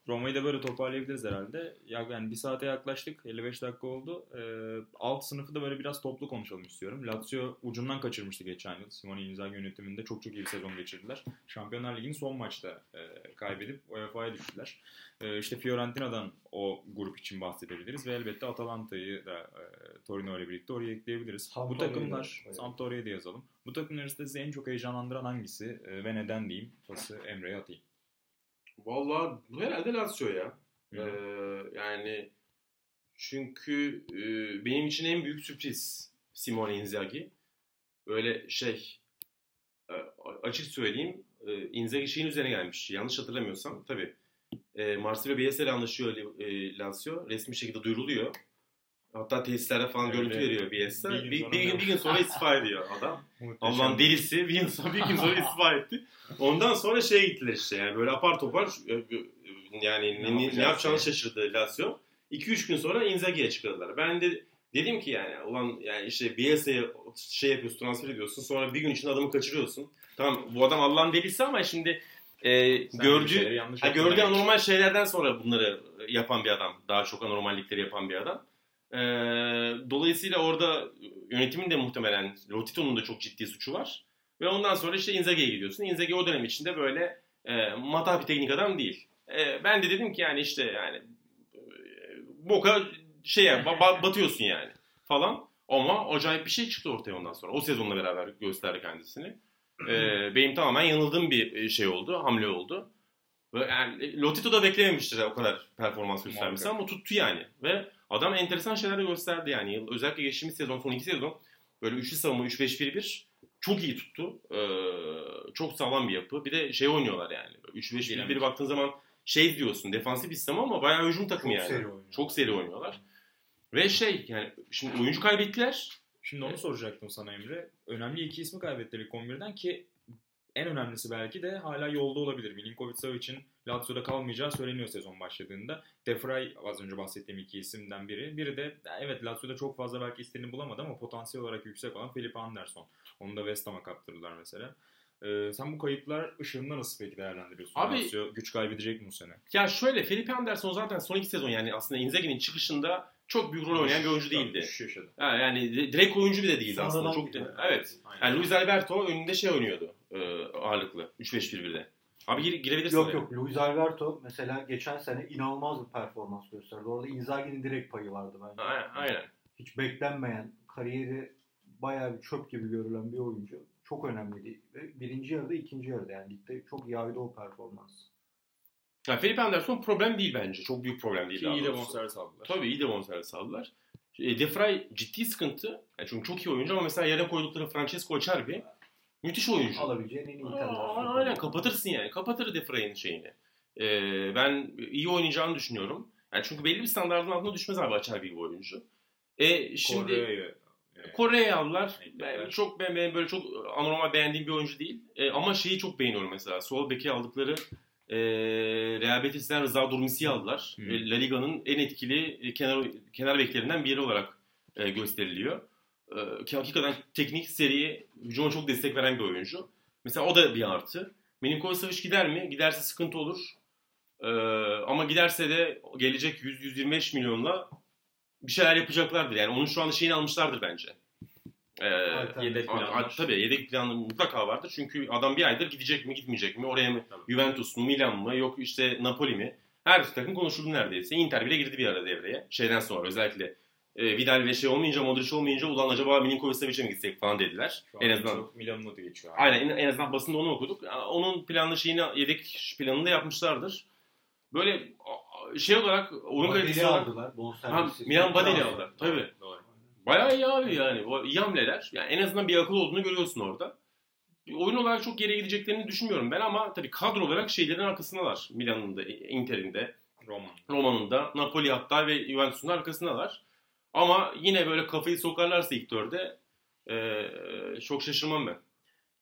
Roma'yı da böyle toparlayabiliriz herhalde. Ya- Yani bir saate yaklaştık. 55 dakika oldu. Ee, alt sınıfı da böyle biraz toplu konuşalım istiyorum. Lazio ucundan kaçırmıştı geçen yıl. Simone Inzaghi yönetiminde çok çok iyi bir sezon geçirdiler. Şampiyonlar Ligi'nin son maçta e, kaybedip UEFA'ya düştüler. E, işte Fiorentina'dan o grup için bahsedebiliriz ve elbette Atalanta'yı da e, Torino ile birlikte oraya ekleyebiliriz. Bu Sampdoria'yı takımlar, Sampdoria'yı da yazalım. Bu takımlar arasında sizi en çok heyecanlandıran hangisi e, ve neden diyeyim? Pası Emre'ye atayım. Vallahi bu herhalde Lazio ya. Ee, yani çünkü e, benim için en büyük sürpriz Simone Inzaghi. Böyle şey e, açık söyleyeyim e, Inzaghi şeyin üzerine gelmiş. Yanlış hatırlamıyorsam tabii. E, Marsilya Bielsa ile anlaşıyor e, Lazio. Resmi şekilde duyuruluyor. Hatta tesislerde falan görüntü veriyor Bielsa. Bir Bir, gün bir, gün, bir gün sonra istifa ediyor adam. Allah'ın delisi bir gün sonra, bir gün sonra istifa etti. Ondan sonra şeye gittiler işte yani böyle apar topar e, e, yani ne, ne, ne yapacağını diye. şaşırdı Lazio. 2-3 gün sonra Inzaghi'ye açıkladılar. Ben de dedim ki yani ulan yani işte Bielsa'ya şey yapıyorsun transfer ediyorsun sonra bir gün içinde adamı kaçırıyorsun. Tamam bu adam Allah'ın delisi ama şimdi e, Sen gördüğü Ha, gördüğü anormal şeylerden sonra bunları yapan bir adam. Daha çok anormallikleri yapan bir adam. Ee, dolayısıyla orada yönetimin de muhtemelen Lotito'nun da çok ciddi suçu var. Ve ondan sonra işte Inzaghi'ye gidiyorsun. Inzaghi o dönem içinde böyle e, matah bir teknik adam değil. E, ben de dedim ki yani işte yani e, boka şey yani, ba- ba- batıyorsun yani falan. Ama acayip bir şey çıktı ortaya ondan sonra. O sezonla beraber gösterdi kendisini. E, benim tamamen yanıldığım bir şey oldu. Hamle oldu. Yani Lotito da beklememiştir o kadar performans göstermesi ama tuttu yani. Ve adam enteresan şeyler de gösterdi yani. Özellikle geçtiğimiz sezon, son iki sezon böyle üçlü savunma 3-5-1-1 çok iyi tuttu. Ee, çok sağlam bir yapı. Bir de şey oynuyorlar yani. 3-5-1-1 Dinamik. baktığın zaman şey diyorsun defansif bir sistem ama bayağı hücum takımı Çok yani. seri oynuyor. Çok seri oynuyorlar. Ve şey yani şimdi oyuncu kaybettiler. Şimdi onu soracaktım sana Emre. Önemli iki ismi kaybettiler ilk 11'den ki en önemlisi belki de hala yolda olabilir. Milinkovic Savic'in Lazio'da kalmayacağı söyleniyor sezon başladığında. Defray az önce bahsettiğim iki isimden biri. Biri de evet Lazio'da çok fazla belki istediğini bulamadı ama potansiyel olarak yüksek olan Felipe Anderson. Onu da West Ham'a kaptırdılar mesela. Ee, sen bu kayıplar ışığında nasıl peki değerlendiriyorsun? Abi- Lazio güç kaybedecek mi bu sene? Ya şöyle Felipe Anderson zaten son iki sezon yani aslında Inzaghi'nin çıkışında çok büyük rol oynayan bir oyuncu değildi. Ha, yani di- direkt oyuncu bile değildi Sonradan aslında. Çok gidiyor. evet. Aynen. Yani Luis Alberto önünde şey oynuyordu. E, ağırlıklı. 3-5-1-1'de. Abi gire, girebilirsin. Yok oraya. yok Luis Alberto mesela geçen sene inanılmaz bir performans gösterdi. Orada Inzaghi'nin direkt payı vardı bence. Aynen. aynen. Hiç beklenmeyen, kariyeri bayağı bir çöp gibi görülen bir oyuncu. Çok önemliydi. Ve birinci yarıda ikinci yarıda yani ligde çok yaydı o performans. Yani Felipe Anderson problem değil bence. Çok büyük problem değil. Ki iyi de bonservis aldılar. Tabii iyi de bonservis aldılar. E, Defray ciddi sıkıntı. Yani çünkü çok iyi oyuncu ama mesela yerine koydukları Francesco Acerbi müthiş oyuncu. Alabileceğin en iyi. Aa, Aynen kapatırsın yani. Kapatır Defray'ın şeyini. Ee, ben iyi oynayacağını düşünüyorum. Yani çünkü belli bir standartın altına düşmez abi Acerbi gibi oyuncu. E, şimdi Kore'ye Kore'ye aldılar. Ben çok ben, ben böyle çok anormal beğendiğim bir oyuncu değil. E, ama şeyi çok beğeniyorum mesela. Sol beki aldıkları e, Real Betis'ten Rıza Durmisi'yi aldılar. Hı. E, La Liga'nın en etkili kenar kenar beklerinden biri olarak e, gösteriliyor. E, ki hakikaten teknik seriye hücuma çok destek veren bir oyuncu. Mesela o da bir artı. Milinkovic gider mi? Giderse sıkıntı olur. E, ama giderse de gelecek 100-125 milyonla bir şeyler yapacaklardır. Yani onun şu anda şeyini almışlardır bence. E, Alternatif. Yedek planlar. tabii yedek planı mutlaka vardır. Çünkü adam bir aydır gidecek mi gitmeyecek mi? Oraya mı? Tabii. Juventus mu? Milan mı? Yok işte Napoli mi? Her takım konuşuldu neredeyse. Inter bile girdi bir ara devreye. Şeyden sonra özellikle e, Vidal ve şey olmayınca, Modric olmayınca ulan acaba Milinkovic Savic'e mi gitsek falan dediler. Şu En an azından çok Milan'ın adı geçiyor. Aynen en, en azından basında onu okuduk. Onun planlı şeyini yedek planını da yapmışlardır. Böyle şey olarak oyun kalitesi olarak aldılar. Ha, Bonservisi. Milan Badeli Bravo. aldı. Tabii. Doğru. Bayağı iyi abi yani. İyi hamleler. Yani en azından bir akıl olduğunu görüyorsun orada. Oyun olarak çok geriye gideceklerini düşünmüyorum ben ama tabii kadro olarak şeylerin arkasındalar. Milan'ın da, Inter'in de, Roman. Roma'nın da, Napoli hatta ve Juventus'un arkasındalar. Ama yine böyle kafayı sokarlarsa ilk dörde eee, çok şaşırmam ben.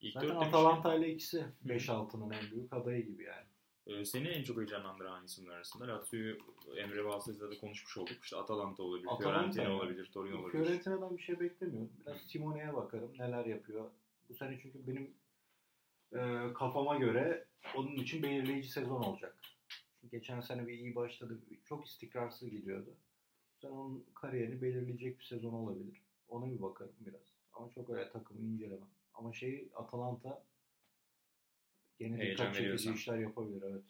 İlk Zaten dörtte Atalanta ile ikisi 5-6'nın en büyük adayı gibi yani. Ee, Seni en çok heyecanlandıran hangisinin arasında? Lazio'yu Emre vasıtasıyla da konuşmuş olduk. İşte Atalanta olabilir, Atalanta Fiorentina olabilir, Torino olabilir. Fiorentina'dan bir şey beklemiyorum. Biraz Simone'ye bakarım neler yapıyor. Bu sene çünkü benim e, kafama göre onun için belirleyici sezon olacak. Çünkü geçen sene bir iyi başladı. Çok istikrarsız gidiyordu. Bu sene onun kariyerini belirleyecek bir sezon olabilir. Ona bir bakarım biraz. Ama çok öyle takımı incelemem. Ama şey Atalanta gene dikkat çekici işler yapabilir evet.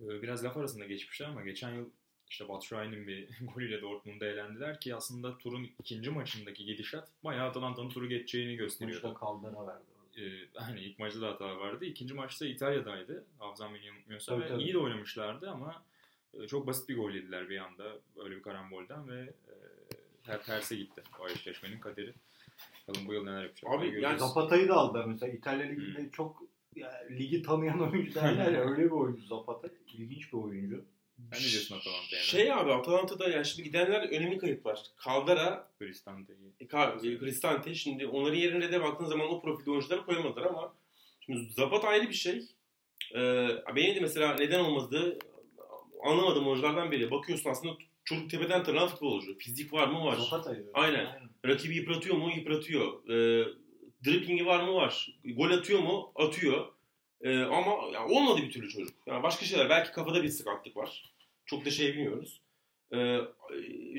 Ee, Biraz laf arasında geçmişler ama geçen yıl işte Batshuayi'nin bir golüyle Dortmund'da eğlendiler ki aslında turun ikinci maçındaki gidişat bayağı Atalanta'nın turu geçeceğini gösteriyordu. Maçta Caldera verdi. Ee, hani ilk maçta da hata vardı. İkinci maçta İtalya'daydı. Hafızam beni yanıltmıyorsa ve iyi de oynamışlardı ama çok basit bir gol yediler bir anda öyle bir karambolden ve e, her terse gitti o eşleşmenin kaderi. Bakalım bu yıl neler yapacak. Abi, Göreceğiz. yani- Zapata'yı da aldılar mesela. İtalya Ligi'nde çok ya, ligi tanıyan oyuncu derler ya öyle bir oyuncu Zapata. İlginç bir oyuncu. Sen ne diyorsun Atalanta'ya? Şey abi Atalanta'da yani şimdi gidenler önemli kayıp var. Caldera, Cristante'yi. e, e, Cristante şimdi onların yerine de baktığın zaman o profilde oyuncuları koyamadılar ama şimdi Zapata ayrı bir şey. Ee, benim de mesela neden olmadı anlamadığım oyunculardan biri. Bakıyorsun aslında çocuk tepeden tırnağa futbolcu. Fizik var mı? Var. Zapata'yı. Aynen. Rakibi yıpratıyor mu? Yıpratıyor. Ee, dribblingi var mı? Var. Gol atıyor mu? Atıyor. Ee, ama ya olmadı bir türlü çocuk. Yani başka şeyler. Belki kafada bir sıkaklık var. Çok da şey bilmiyoruz. Ee,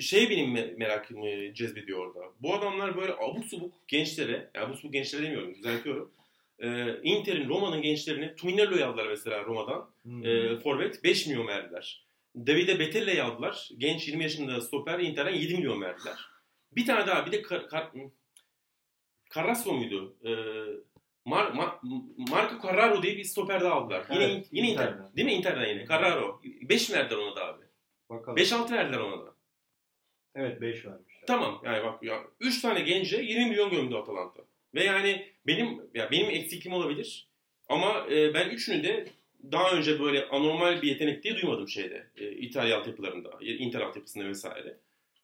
şey benim me- merakımı cezbediyor orada. Bu adamlar böyle abuk subuk gençlere, yani abuk subuk gençlere demiyorum, düzeltiyorum. Ee, Inter'in, Roma'nın gençlerini, Tuminello'yu aldılar mesela Roma'dan. Hmm. E, forvet 5 milyon verdiler. Davide Betelle'yi aldılar. Genç 20 yaşında stoper Inter'den 7 milyon verdiler. Bir tane daha bir de Kar, Kar, Carrasco muydu? E, Mar, Mar, Marco Carraro diye bir stoper daha aldılar. Yine, Evet, yine Inter. Inter'den. Değil mi Inter'den yine? Carraro. 5 mi verdiler ona da abi? Bakalım. 5-6 verdiler ona da. Evet 5 vermişler. Tamam yani bak ya 3 tane gence 20 milyon gömdü Atalanta. Ve yani benim ya benim eksikliğim olabilir. Ama e, ben üçünü de daha önce böyle anormal bir yetenek diye duymadım şeyde. E, İtalya altyapılarında, Inter altyapısında vesaire.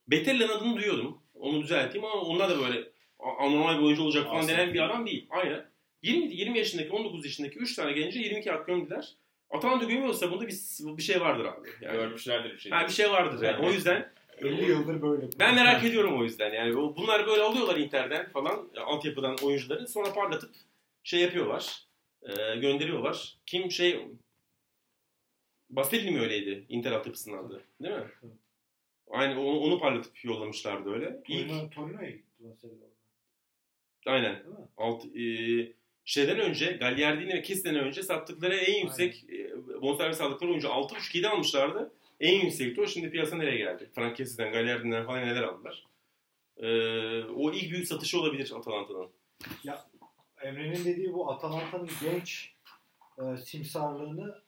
Betelle'nin adını duyuyordum. Onu düzelteyim ama onlar da böyle anormal bir oyuncu olacak falan denen bir adam değil. Aynen. 20, 20 yaşındaki, 19 yaşındaki 3 tane gence 22 at gömdüler. Atalanta gömüyorsa bunda bir, bir şey vardır abi. Yani, Görmüşlerdir bir şey. ha, bir şey vardır yani. O yüzden 50 yıldır böyle. ben merak ediyorum o yüzden. Yani bunlar böyle alıyorlar Inter'den falan e, altyapıdan oyuncuları sonra parlatıp şey yapıyorlar. e, gönderiyorlar. Kim şey Bastelli mi öyleydi Inter altyapısının adı? Değil mi? Aynı onu, onu parlatıp yollamışlardı öyle. İlk, Torino, Torino'ya gitti orada. aynen. Alt, e, şeyden önce Gagliardini ve Kessen'den önce sattıkları en yüksek e, bonservis aldıkları oyuncu 6.5-7 almışlardı. En yüksekti o. Şimdi piyasa nereye geldi? Frank Kessen'den, Gagliardini'den falan neler aldılar. E, o ilk büyük satışı olabilir Atalanta'nın. Emre'nin dediği bu Atalanta'nın genç e, simsarlığını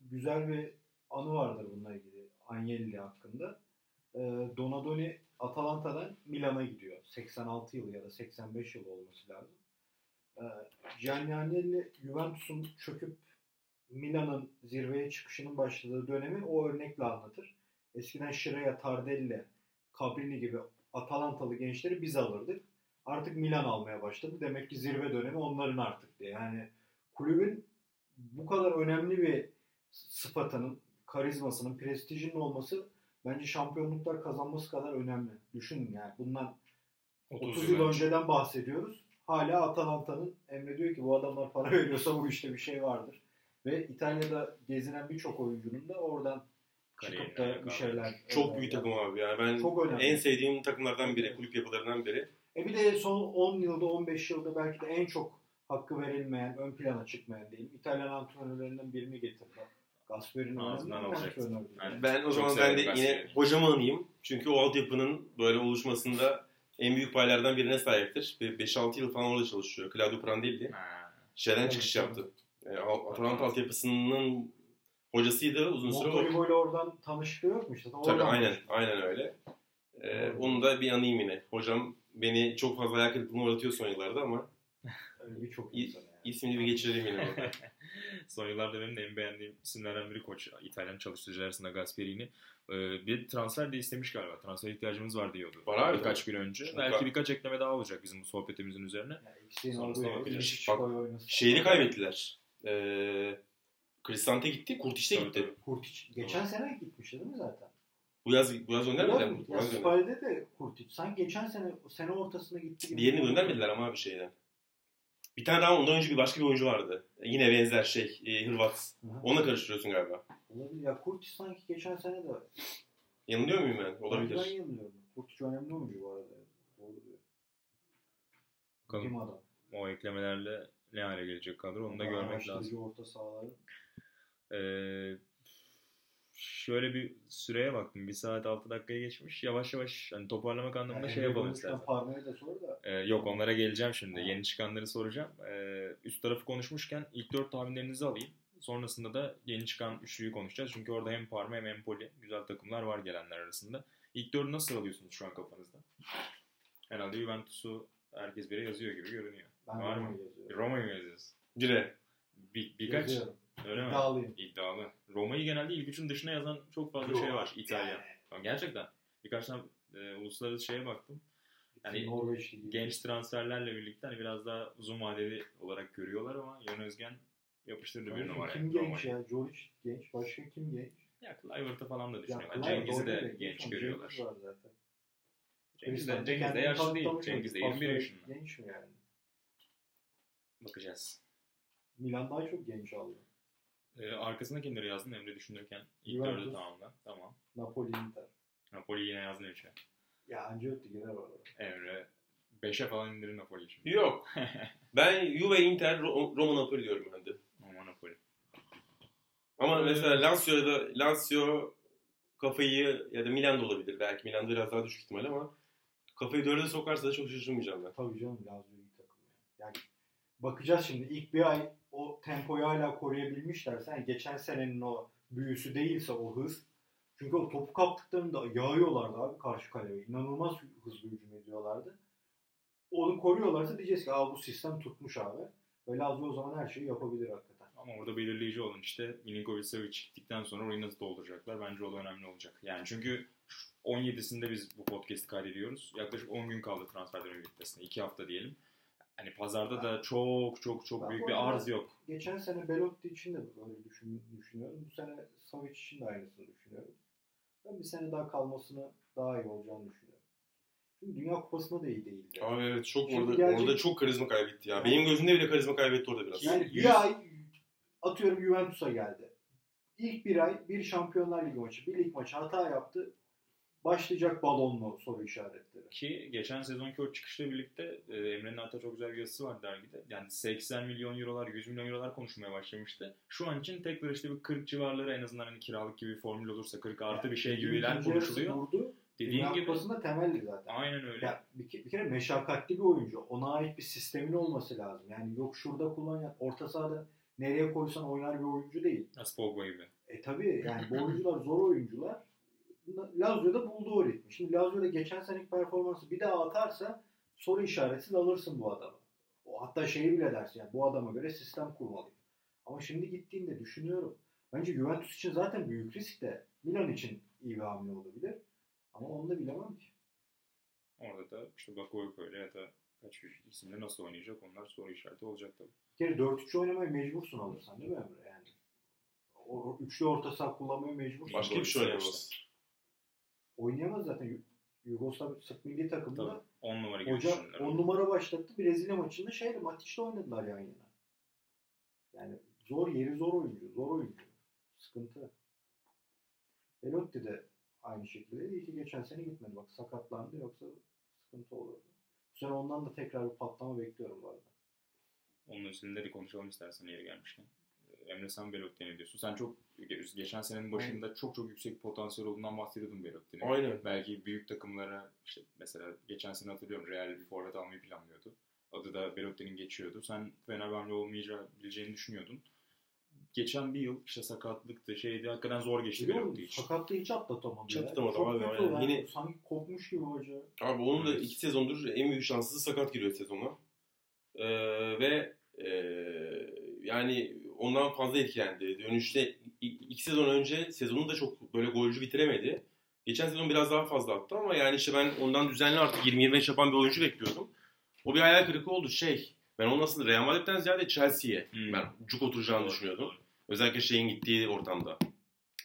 güzel bir anı vardır bununla ilgili. Agnelli hakkında. E, Donadoni Atalanta'dan Milan'a gidiyor. 86 yılı ya da 85 yılı olması lazım. E, Gianni Agnelli Juventus'un çöküp Milan'ın zirveye çıkışının başladığı dönemi o örnekle anlatır. Eskiden Şireya, Tardelli, Cabrini gibi Atalantalı gençleri biz alırdık artık Milan almaya başladı. Demek ki zirve dönemi onların artık diye. Yani kulübün bu kadar önemli bir sıfatının, karizmasının, prestijinin olması bence şampiyonluklar kazanması kadar önemli. Düşünün yani bundan 30, yıl önceden bahsediyoruz. Hala Atalanta'nın Emre diyor ki bu adamlar para veriyorsa bu işte bir şey vardır. Ve İtalya'da gezinen birçok oyuncunun da oradan çıkıp da bir şeyler. Çok büyük takım abi. Yani ben Çok önemli. en sevdiğim takımlardan biri, kulüp yapılarından biri. E bir de son 10 yılda 15 yılda belki de en çok hakkı verilmeyen, ön plana çıkmayan diyeyim. İtalyan antrenörlerinden birini getirdi. Gasper'in Ağzından antrenördü. Yani Ben o zaman ben de yine Gasper'i. hocamı anayım. Çünkü o altyapının böyle oluşmasında en büyük paylardan birine sahiptir. Bir 5-6 yıl falan orada çalışıyor. Claudio Prandelli. Şeyden çıkış evet. yaptı. E, Al- Atalanta altyapısının hocasıydı uzun süre. o- Montolivo ile oradan tanışıklığı yok mu işte? Tabii aynen, aynen öyle. Ee, onu da bir anayım yine. Hocam beni çok fazla ayak kırıklığına uğratıyor son yıllarda ama Öyle birçok İyi- yani. ismini bir geçirelim yine orada. Son yıllarda benim de en beğendiğim isimlerden biri koç İtalyan çalıştırıcı arasında Gasperini. Ee, bir transfer de istemiş galiba. Transfer ihtiyacımız var diyordu. Var abi. Birkaç gün önce. Çünkü- Belki birkaç ekleme daha olacak bizim bu sohbetimizin üzerine. Yani Sonrasında bakacağız. Bak. Şeyini kaybettiler. Ee, Cristante gitti, Kurtiç de Tabii, gitti. Kurtiç geçen sene gitmişti değil mi zaten? Bu yaz bu yaz göndermediler mi? Bu Ya yaz gönderdiler. Spalle'de de Kurtiç. Sanki geçen sene sene ortasında gitti gibi. Diğerini göndermediler ama bir şeyden. Bir tane daha ondan önce bir başka bir oyuncu vardı. Yine benzer şey, e, Hırvat. Hı hı. Onunla karıştırıyorsun galiba. Olabilir. Ya Kurtiç sanki geçen sene de Yanılıyor muyum ben? Ben Olabilir. yanılıyorum. Kurtiç önemli oyuncu bu arada. Doğru diyor. Bakalım Kim adam? o eklemelerle ne hale gelecek kadro onu da Ama görmek lazım. orta sahaları. Ee, şöyle bir süreye baktım. 1 saat 6 dakikaya geçmiş. Yavaş yavaş hani toparlamak anlamında Yani şey yapalım istersen. Parma'ya da sor da. Ee, yok onlara geleceğim şimdi. Ha. Yeni çıkanları soracağım. Ee, üst tarafı konuşmuşken ilk dört tahminlerinizi alayım. Sonrasında da yeni çıkan üçlüyü konuşacağız. Çünkü orada hem Parma hem Empoli güzel takımlar var gelenler arasında. İlk dördü nasıl alıyorsunuz şu an kafanızda? Herhalde Juventus'u herkes bire yazıyor gibi görünüyor. Ben var Roma'yı mı? yazıyorum. Roma'yı mı yazıyoruz? Dire. Bir, birkaç. Yazıyorum. Öyle mi? İddialıyım. İddialı. Roma'yı genelde ilk üçün dışına yazan çok fazla şey var. İtalya. Ama Gerçekten. Birkaç tane e, uluslararası şeye baktım. Yani Norveç. Genç transferlerle birlikte hani biraz daha uzun vadeli olarak görüyorlar ama Jan Özgen yapıştırdı bir Kardeşim, numara. Kim genç ya? Joric genç. Başka kim genç? Ya Kluivert'ı falan da düşünüyorlar. Cengiz'i de genç görüyorlar. Cengiz. Cengiz de, Cengiz de yaşlı değil. Cengiz de oldu. 21 Pasta yaşında. Genç mi yani? Bakacağız. Milan daha çok genç aldı. Ee, arkasına kimleri yazdın Emre düşünürken? İlk Juventus. dördü tamamla. Tamam. Napoli Inter. Napoli yine yazdın 3'e. Ya Ancelotti girer orada. Emre 5'e falan indirin Napoli'yi şimdi. Yok. Ben Juve, Inter, Ro- Roma, Napoli diyorum ben de. Ama Napoli. Ama mesela Lazio'da Lazio kafayı ya da Milan da olabilir. Belki Milan'da biraz daha düşük ihtimal ama kafayı dörde sokarsa da çok şaşırmayacağım ben. Tabii canım Lazio iyi takım ya. Yani bakacağız şimdi ilk bir ay o tempoyu hala koruyabilmişlerse yani geçen senenin o büyüsü değilse o hız çünkü o topu kaptıklarında yağıyorlardı abi karşı kaleye. İnanılmaz hızlı hücum ediyorlardı. Onu koruyorlarsa diyeceğiz ki bu sistem tutmuş abi. Ve Lazio o zaman her şeyi yapabilir hakikaten. Ama orada belirleyici olan işte Milinkovic Savic gittikten sonra orayı nasıl dolduracaklar bence o da önemli olacak. Yani çünkü 17'sinde biz bu podcast'i kaydediyoruz. Yaklaşık 10 gün kaldı transfer dönemi bitmesine. 2 hafta diyelim. Hani pazarda da çok çok çok Ben büyük bir arz yok. Geçen sene Belotti için de böyle düşün, düşünüyorum. Bu sene Savic için de aynısını düşünüyorum. Ben bir sene daha kalmasını daha iyi olacağını düşünüyorum. Çünkü Dünya Kupası'nda da iyi değildi. Abi evet çok Şimdi orada gelecek- orada çok karizma kaybetti ya. Benim gözümde bile karizma kaybetti orada biraz. Yani bir ay atıyorum Juventus'a geldi. İlk bir ay bir Şampiyonlar Ligi maçı, bir lig maçı hata yaptı. Başlayacak balonlu soru işaretleri. Ki geçen sezonki o çıkışla birlikte e, Emre'nin hatta çok güzel bir yazısı var dergide. Yani 80 milyon eurolar, 100 milyon eurolar konuşmaya başlamıştı. Şu an için tekrar işte bir 40 civarları en azından hani kiralık gibi bir formül olursa 40 artı bir şey gibiler konuşuluyor. Vurdu. Dediğin Dünya gibi Kupası'nda temelli zaten. aynen öyle. Ya bir, bir kere meşakkatli bir oyuncu. Ona ait bir sistemin olması lazım. Yani yok şurada kullan ya orta sahada nereye koysan oynar bir oyuncu değil. Nasıl Pogba gibi. E tabi yani bu oyuncular zor oyuncular. Lazio'da buldu o ritmi. Şimdi Lazio'da geçen seneki performansı bir daha atarsa soru işaretsiz alırsın bu adamı. O hatta şeyi bile dersin yani bu adama göre sistem kurmalıyım. Ama şimdi gittiğinde düşünüyorum. Bence Juventus için zaten büyük risk de Milan için iyi bir hamle olabilir. Ama onu da bilemem ki. Orada da işte Bakayoko öyle ya da kaç bir isimle nasıl oynayacak onlar soru işareti olacak tabii. Bir kere 4-3 oynamaya mecbursun alırsan değil mi Emre? Yani o üçlü orta saha kullanmaya mecbursun. Başka bir şey oynayamaz. Oynayamaz zaten. Yu- Yugoslav Sırp milli takımında Tabii. 10 numara gibi Hoca düşünürler. 10 numara başlattı. Brezilya maçında şeyle Matic'le oynadılar yan yana. Yani zor yeri zor oyuncu. Zor oyuncu. Sıkıntı. Belotti de aynı şekilde. İyi ki geçen sene gitmedi. Bak sakatlandı yoksa sıkıntı olurdu. Bu sene ondan da tekrar bir patlama bekliyorum bu arada. Onun üzerinde de konuşalım istersen yeri gelmişken. Emre sen Belotti ne diyorsun? Sen çok geçen senenin başında çok çok yüksek potansiyel olduğundan bahsediyordun Belotti'nin. Aynen. Belki büyük takımlara işte mesela geçen sene hatırlıyorum Real bir forvet almayı planlıyordu. Adı da Belotti'nin geçiyordu. Sen Fenerbahçe olmayabileceğini düşünüyordun. Geçen bir yıl işte sakatlıktı şeydi hakikaten zor geçti Biliyor Belotti musun? için. Sakatlığı hiç atlatamadı. Hiç atlatamadı Çok abi, yani. Yine- Sanki kopmuş gibi hoca. Abi onun da Evet. iki sezondur en büyük şanssızı sakat giriyor sezona. Ee, ve e, yani ondan fazla etkilendi. Dönüşte iki sezon önce sezonu da çok böyle golcü bitiremedi. Geçen sezon biraz daha fazla attı ama yani işte ben ondan düzenli artık 20-25 yapan bir oyuncu bekliyordum. O bir hayal kırıklığı oldu. Şey, ben onu nasıl Real Madrid'den ziyade Chelsea'ye Hmm. ben cuk oturacağını Doğru, düşünüyordum. doğru. Özellikle şeyin gittiği ortamda.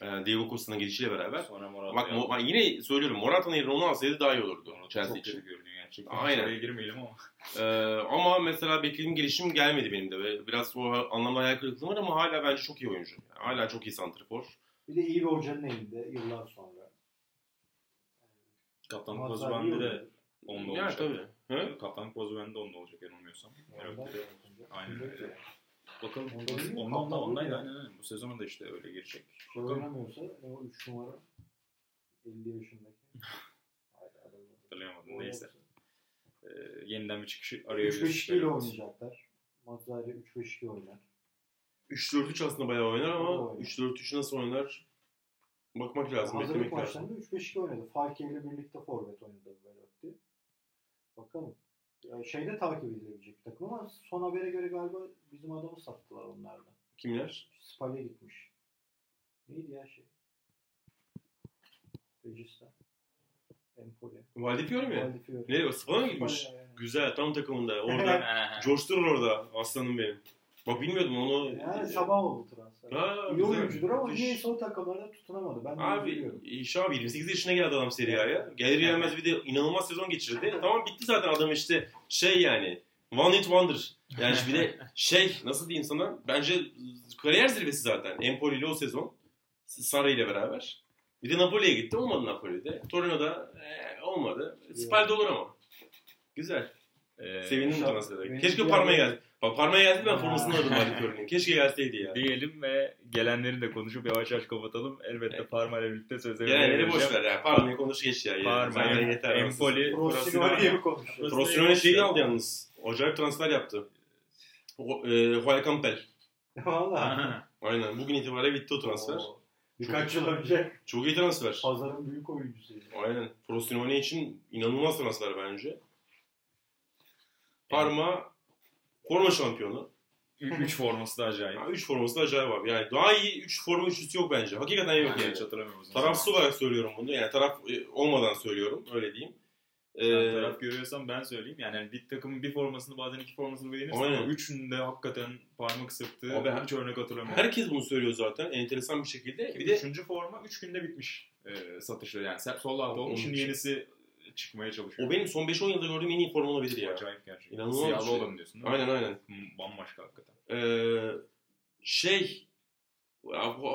Ee, Diego Costa'nın gelişiyle beraber. Sonra Morata Bak ben yine söylüyorum Morata'nın yerine onu alsaydı daha iyi olurdu Chelsea çok için. kötü görünüyor gerçekten. Aynen. Oraya girmeyelim ama. Ee, ama mesela beklediğim gelişim gelmedi benim de. Ve biraz o anlamda hayal kırıklığı var ama hala bence çok iyi oyuncu. Yani hala çok iyi santrifor. Bir de iyi bir hocanın elinde yıllar sonra. Mazzarri pozu bende de onda Yani olacak. tabii. Hı? Kaptanlık pozu bende onda olacak yanılmıyorsam. Sonra- Aynen öyle. Bakalım. Onda Ondan değil mi? ondan da Kaptanlık ondaydı aynen aynen. Bu sezonu da işte öyle girecek. Oynamıyorsa o 3 numara 50 yaşındaki. Hatırlayamadım. Neyse. Ee, yeniden bir çıkışı 3-5-2 arayabiliriz. ile oynayacaklar. Mazzari 3-5-2 oynar. 3-4-3 aslında bayağı oynar ama O oynar. 3-4-3 nasıl oynar bakmak lazım. Hazırlık Beklemek lazım. maçlarında 3-5-2 oynadı. Falke ile birlikte forvet oynadı Belotti. Bakalım. Ya şeyde takip edilebilecek bir takım ama son habere göre galiba bizim adamı sattılar onlarda. Kimler? Spalya gitmiş. Neydi ya şey? Regista. Empoli. Valdifiori mi? Valdifiori. Nereye? Spalya mı gitmiş? Yani. Güzel. Tam takımında. Orada. coşturur orada. Aslanım benim. Bak bilmiyordum onu. Yani sabah oldu transfer. Ha, İyi oyuncudur ama Müthiş. niyeyse o takımlarda tutunamadı. Ben Abi üzülüyorum. iş abi 28 yaşına geldi adam Serie A'ya. Gelir gelmez bir de inanılmaz sezon geçirdi. Tamam bitti zaten adam işte şey yani one hit wonder. Yani bir de şey nasıl diyeyim sana bence kariyer zirvesi zaten. Empoli ile o sezon. Sarri ile beraber. Bir de Napoli'ye gitti. Olmadı Napoli'de. Torino'da eh, olmadı. Spal'de olur ama. Güzel. Ee, Sevindim. Benim Keşke yerde- geldi. Bak Parma'ya geldi ben formasını alırım hadi Torino'nun. Keşke gelseydi ya. diyelim ve gelenleri de konuşup yavaş yavaş kapatalım. Elbette Evet. Parma ile birlikte sözleri Gelenleri boş ver ya. Parma'yı konuş geç ya. Parma, Em- yeter. Empoli, Rossino diye mi konuşuyor? Rossinione şeyi aldı yalnız. Acayip transfer yaptı. E, Joel Campbell. Valla. Aynen. Bugün itibariyle bitti o transfer. Oo. Birkaç yıl önce Çok iyi transfer. pazarın büyük oyuncusuydu. Aynen. Frosinone için inanılmaz transfer bence. Parma forma şampiyonu. Ü- Üç forması da acayip. 3 forması da acayip abi. Yani daha iyi 3 forma üçlüsü yok bence. Hakikaten yok Yani yani. hiç hatırlamıyorum. Tarafsız olarak söylüyorum bunu. Yani taraf e, olmadan söylüyorum. Öyle diyeyim. Sen Ee, taraf görüyorsam ben söyleyeyim. Yani hani bir takımın bir formasını bazen iki formasını beğenirsin Aynen. ama üçünde hakikaten parmak ısırttı. Abi, hiç örnek hatırlamıyorum. herkes bunu söylüyor zaten. Enteresan bir şekilde. bir Bir de üçüncü forma üç günde bitmiş e, satışları. Yani sol alt olmuş Onun şimdi yenisi çıkmaya çalışıyor. o benim son 5-10 yılda gördüğüm en iyi forma olabilir ya. Acayip gerçekten. İnanılmaz Siyahlı şey. olan diyorsun? Aynen aynen. Hı, Bambaşka hakikaten. Ee, şey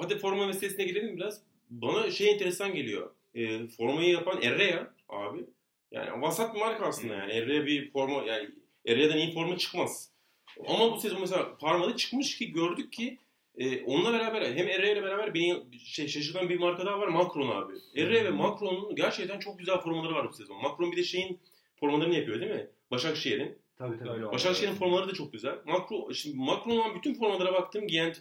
hadi forma meselesine girelim biraz. Bana şey enteresan geliyor. Ee, formayı yapan Errea abi. Yani vasat bir marka aslında yani. Errea bir forma yani Errea'dan iyi forma çıkmaz. Ama bu sezon mesela Parma'da çıkmış ki gördük ki e, onunla beraber hem Errea ile beraber beni şey, şaşırtan bir marka daha var Macron abi. Errea ve Macron'un gerçekten çok güzel formaları var bu sezon. Macron bir de şeyin formalarını yapıyor değil mi? Başakşehir'in. Tabii tabii. Öyle. Başakşehir'in formaları da çok güzel. Macron, şimdi Macron olan bütün formalara baktım giyen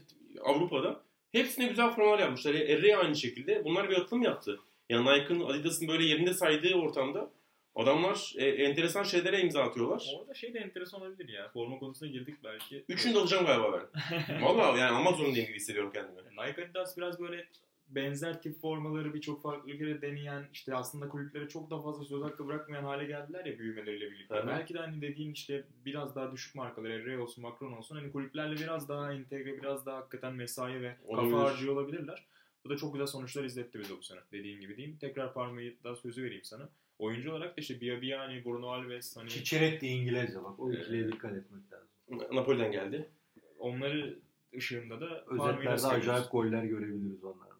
Avrupa'da. Hepsine güzel formalar yapmışlar. Erre aynı şekilde. Bunlar bir atılım yaptı. Yani Nike'ın, Adidas'ın böyle yerinde saydığı ortamda adamlar e, enteresan şeylere imza atıyorlar. Orada şey de enteresan olabilir ya. Forma konusuna girdik belki. Üçünü de alacağım galiba ben. Vallahi yani almak zorundayım gibi hissediyorum kendimi. Nike Adidas biraz böyle benzer tip formaları birçok farklı ülkede deneyen işte aslında kulüplere çok da fazla söz hakkı bırakmayan hale geldiler ya büyümeleriyle birlikte. Hı hı. Belki de hani dediğin işte biraz daha düşük markalar Ray olsun Macron olsun hani kulüplerle biraz daha entegre biraz daha hakikaten mesai ve Olabilir. kafa harcıyor olabilirler. Bu da çok güzel sonuçlar izletti bize bu sene dediğin gibi diyeyim. Tekrar parmayı daha sözü vereyim sana. Oyuncu olarak da işte Biabiani, Bruno Alves hani Çiçiretti İngilizce bak. O ikiliye Ee, dikkat etmek lazım. Napoli'den geldi. onları ışığında da Özetlerde acayip goller görebiliriz onlardan.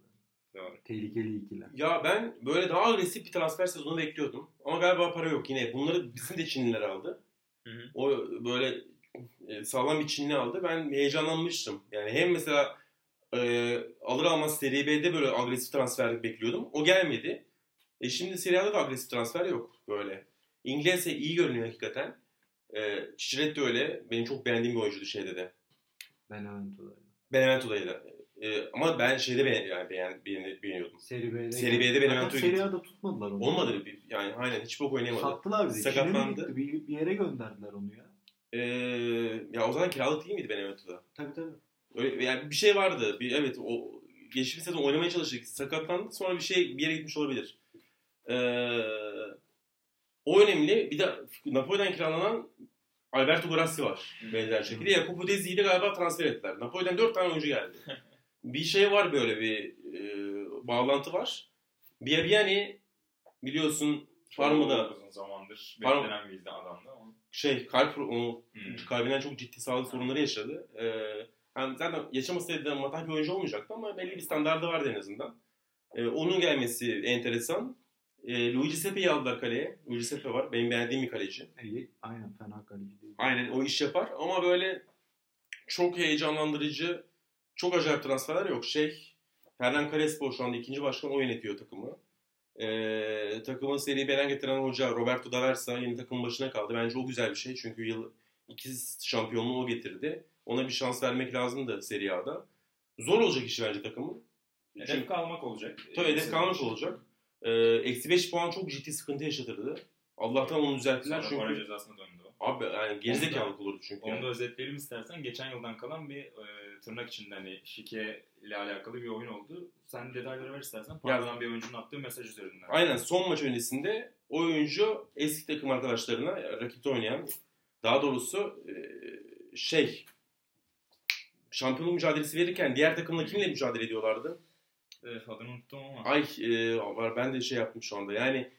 Doğru. Tehlikeli ikiler. Ya ben böyle daha agresif bir transfer sezonu bekliyordum. Ama galiba para yok yine. Bunları bizim de Çinliler aldı. Hı hı. O böyle e, sağlam bir Çinli aldı. Ben heyecanlanmıştım. Yani hem mesela e, alır almaz Serie B'de böyle agresif transfer bekliyordum. O gelmedi. E şimdi Serie da agresif transfer yok böyle. İngilizce iyi görünüyor hakikaten. E, Çiçiret de öyle. Benim çok beğendiğim bir oyuncuydu şeyde de. Benevento'daydı. Benevento'daydı. E, ama ben şeyde beğen, yani beğen, beğen, beğeniyordum. Seri B'de. Seri B'de Benevento'yu Seri A'da tutmadılar onu. Olmadı bir, yani aynen hiç bok oynayamadı. Sattılar bizi. Sakatlandı. Bir, bir yere gönderdiler onu ya. Ee, ya o zaman kiralık değil miydi Benevento'da? Tabii tabii. Öyle, yani bir şey vardı. Bir, evet o geçmiş sezon oynamaya çalıştık. Sakatlandı. Sonra bir şey bir yere gitmiş olabilir. Ee, o önemli. Bir de Napoli'den kiralanan Alberto Grassi var. Benzer şekilde. Jacopo Dezzi'yi de galiba transfer ettiler. Napoli'den 4 tane oyuncu geldi. bir şey var böyle bir e, bağlantı var. Biabiani biliyorsun Parma'da uzun zamandır Parma- beklenen bir adamdı ama. şey kalp onu Hmm. kalbinden çok ciddi sağlık sorunları yaşadı. Ee, yani zaten yaşamasaydı matah bir oyuncu olmayacaktı ama belli bir standardı vardı en azından. Ee, onun gelmesi enteresan. Ee, Luigi Seppe'yi aldılar kaleye. Luigi Seppe var. Benim beğendiğim bir kaleci. İyi, aynen fena kaleci değil. Aynen o iş yapar ama böyle çok heyecanlandırıcı, çok acayip transferler yok. Şey, Hernan Crespo şu anda ikinci başkan o yönetiyor takımı. Ee, takımın Serie B'den getiren hoca Roberto Daversa yeni takımın başına kaldı. Bence o güzel bir şey çünkü yıl iki şampiyonluğu o getirdi. Ona bir şans vermek lazımdı Serie A'da. Zor olacak işi bence takımın. Hedef Çünkü- kalmak olacak. Tabii hedef kalmış olacak. Ee, Eksi 5 puan çok ciddi sıkıntı yaşatırdı. Allah'tan onu düzelttiler Sonra para çünkü cezasına döndü o. abi yani gerizekalılık olurdu çünkü. Onu da özetleyelim istersen. Geçen yıldan kalan bir e, tırnak içinde hani şike ile alakalı bir oyun oldu. Sen detayları ver istersen. Parmadan bir oyuncunun attığı mesaj üzerinden. Aynen son maç öncesinde o oyuncu eski takım arkadaşlarına rakipte oynayan daha doğrusu e, şey şampiyonluk mücadelesi verirken diğer takımla kimle mücadele ediyorlardı? Evet, adını unuttum ama. Ay e, var ben de şey yaptım şu anda. Yani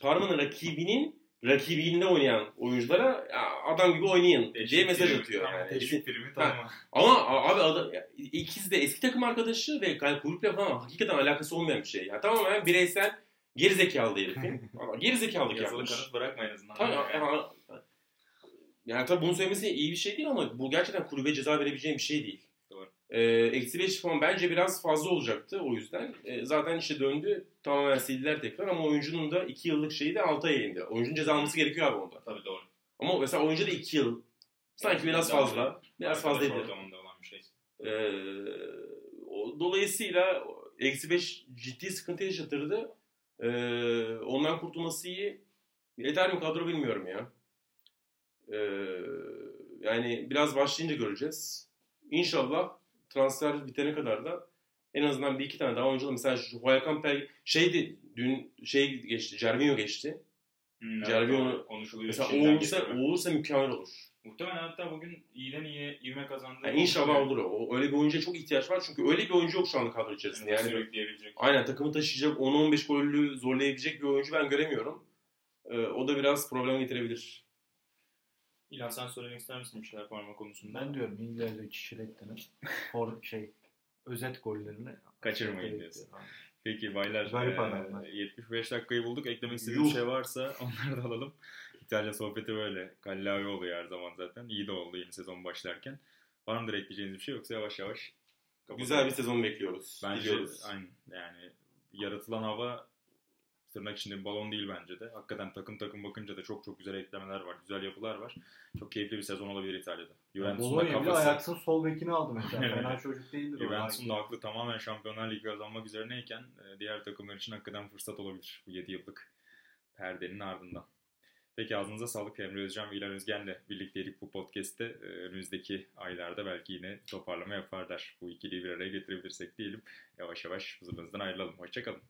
Parma'nın rakibinin rakibinde oynayan oyunculara "Ya adam gibi oynayın diye mesaj atıyor. Yani. teşvik primi tamam. Ama abi adam, ikisi de eski takım arkadaşı ve yani kulüple falan hakikaten alakası olmayan bir şey. Yani tamamen bireysel gerizekalı herifin. Gerizekalılık Yazılı yapmış. kanıt bırakma en azından. Tabii, yani, yani tabii bunu söylemesi iyi bir şey değil ama bu gerçekten kulübe ceza verebileceğim bir şey değil. Ee, eksi 5 puan bence biraz fazla olacaktı o yüzden. Ee, zaten işte döndü tamamen sildiler tekrar ama oyuncunun da 2 yıllık şeyi de 6 ay indi. Oyuncunun ceza alması gerekiyor abi onda. Tabii doğru. Ama mesela oyuncu da 2 yıl. Sanki biraz fazla. Biraz fazlaydı. ortamında olan bir şey. Ee, o, dolayısıyla eksi 5 ciddi sıkıntı yaşatırdı. Ee, ondan kurtulması iyi. Yeter mi kadro bilmiyorum ya. Ee, yani biraz başlayınca göreceğiz. İnşallah transfer bitene kadar da en azından bir iki tane daha oyuncu mesela şu Huaycan Pel şeydi dün şey geçti Cervinho geçti. Hmm, evet, konuşuluyor. Mesela o olursa, o olursa mükemmel olur. Muhtemelen hatta bugün iyiden iyiye ivme kazandı. Yani inşallah olur o. Öyle bir oyuncuya çok ihtiyaç var çünkü öyle bir oyuncu yok şu anda kadro içerisinde. Yani Yani. Aynen takımı taşıyacak 10-15 gollü zorlayabilecek bir oyuncu ben göremiyorum. Ee, o da biraz problem getirebilir. İlhan sen söylemek ister misin bir şeyler parmak konusunda? Ben diyorum İngilizce Çiçiretti'nin or şey özet gollerini Kaçırmayın diyorsun. Peki baylar Garip adamlar. 75 dakikayı bulduk. Eklemek istediğiniz Yuh. bir şey varsa onları da alalım. İtalya sohbeti böyle. Kallavi oluyor her zaman zaten. İyi de oldu yeni sezon başlarken. Var mıdır ekleyeceğiniz bir şey yoksa yavaş yavaş kapatalım. Güzel bir sezon bekliyoruz. Bence aynen yani yaratılan hava tırnak içinde bir balon değil bence de. Hakikaten takım takım bakınca da çok çok güzel eklemeler var, güzel yapılar var. Çok keyifli bir sezon olabilir İtalya'da. Juventus'un da kafası, Ajax'ın sol bekini aldı mesela. Evet. Fena çocuk değildir. Juventus'un da aklı tamamen Şampiyonlar Ligi kazanmak üzerineyken e, diğer takımlar için hakikaten fırsat olabilir bu 7 yıllık perdenin ardından. Peki ağzınıza sağlık Emre Özcan ve İlhan Özgen'le birlikteydik bu podcast'te. Ee, önümüzdeki aylarda belki yine toparlama yaparlar. Bu ikiliyi bir araya getirebilirsek diyelim. Yavaş yavaş hızımızdan ayrılalım. Hoşçakalın.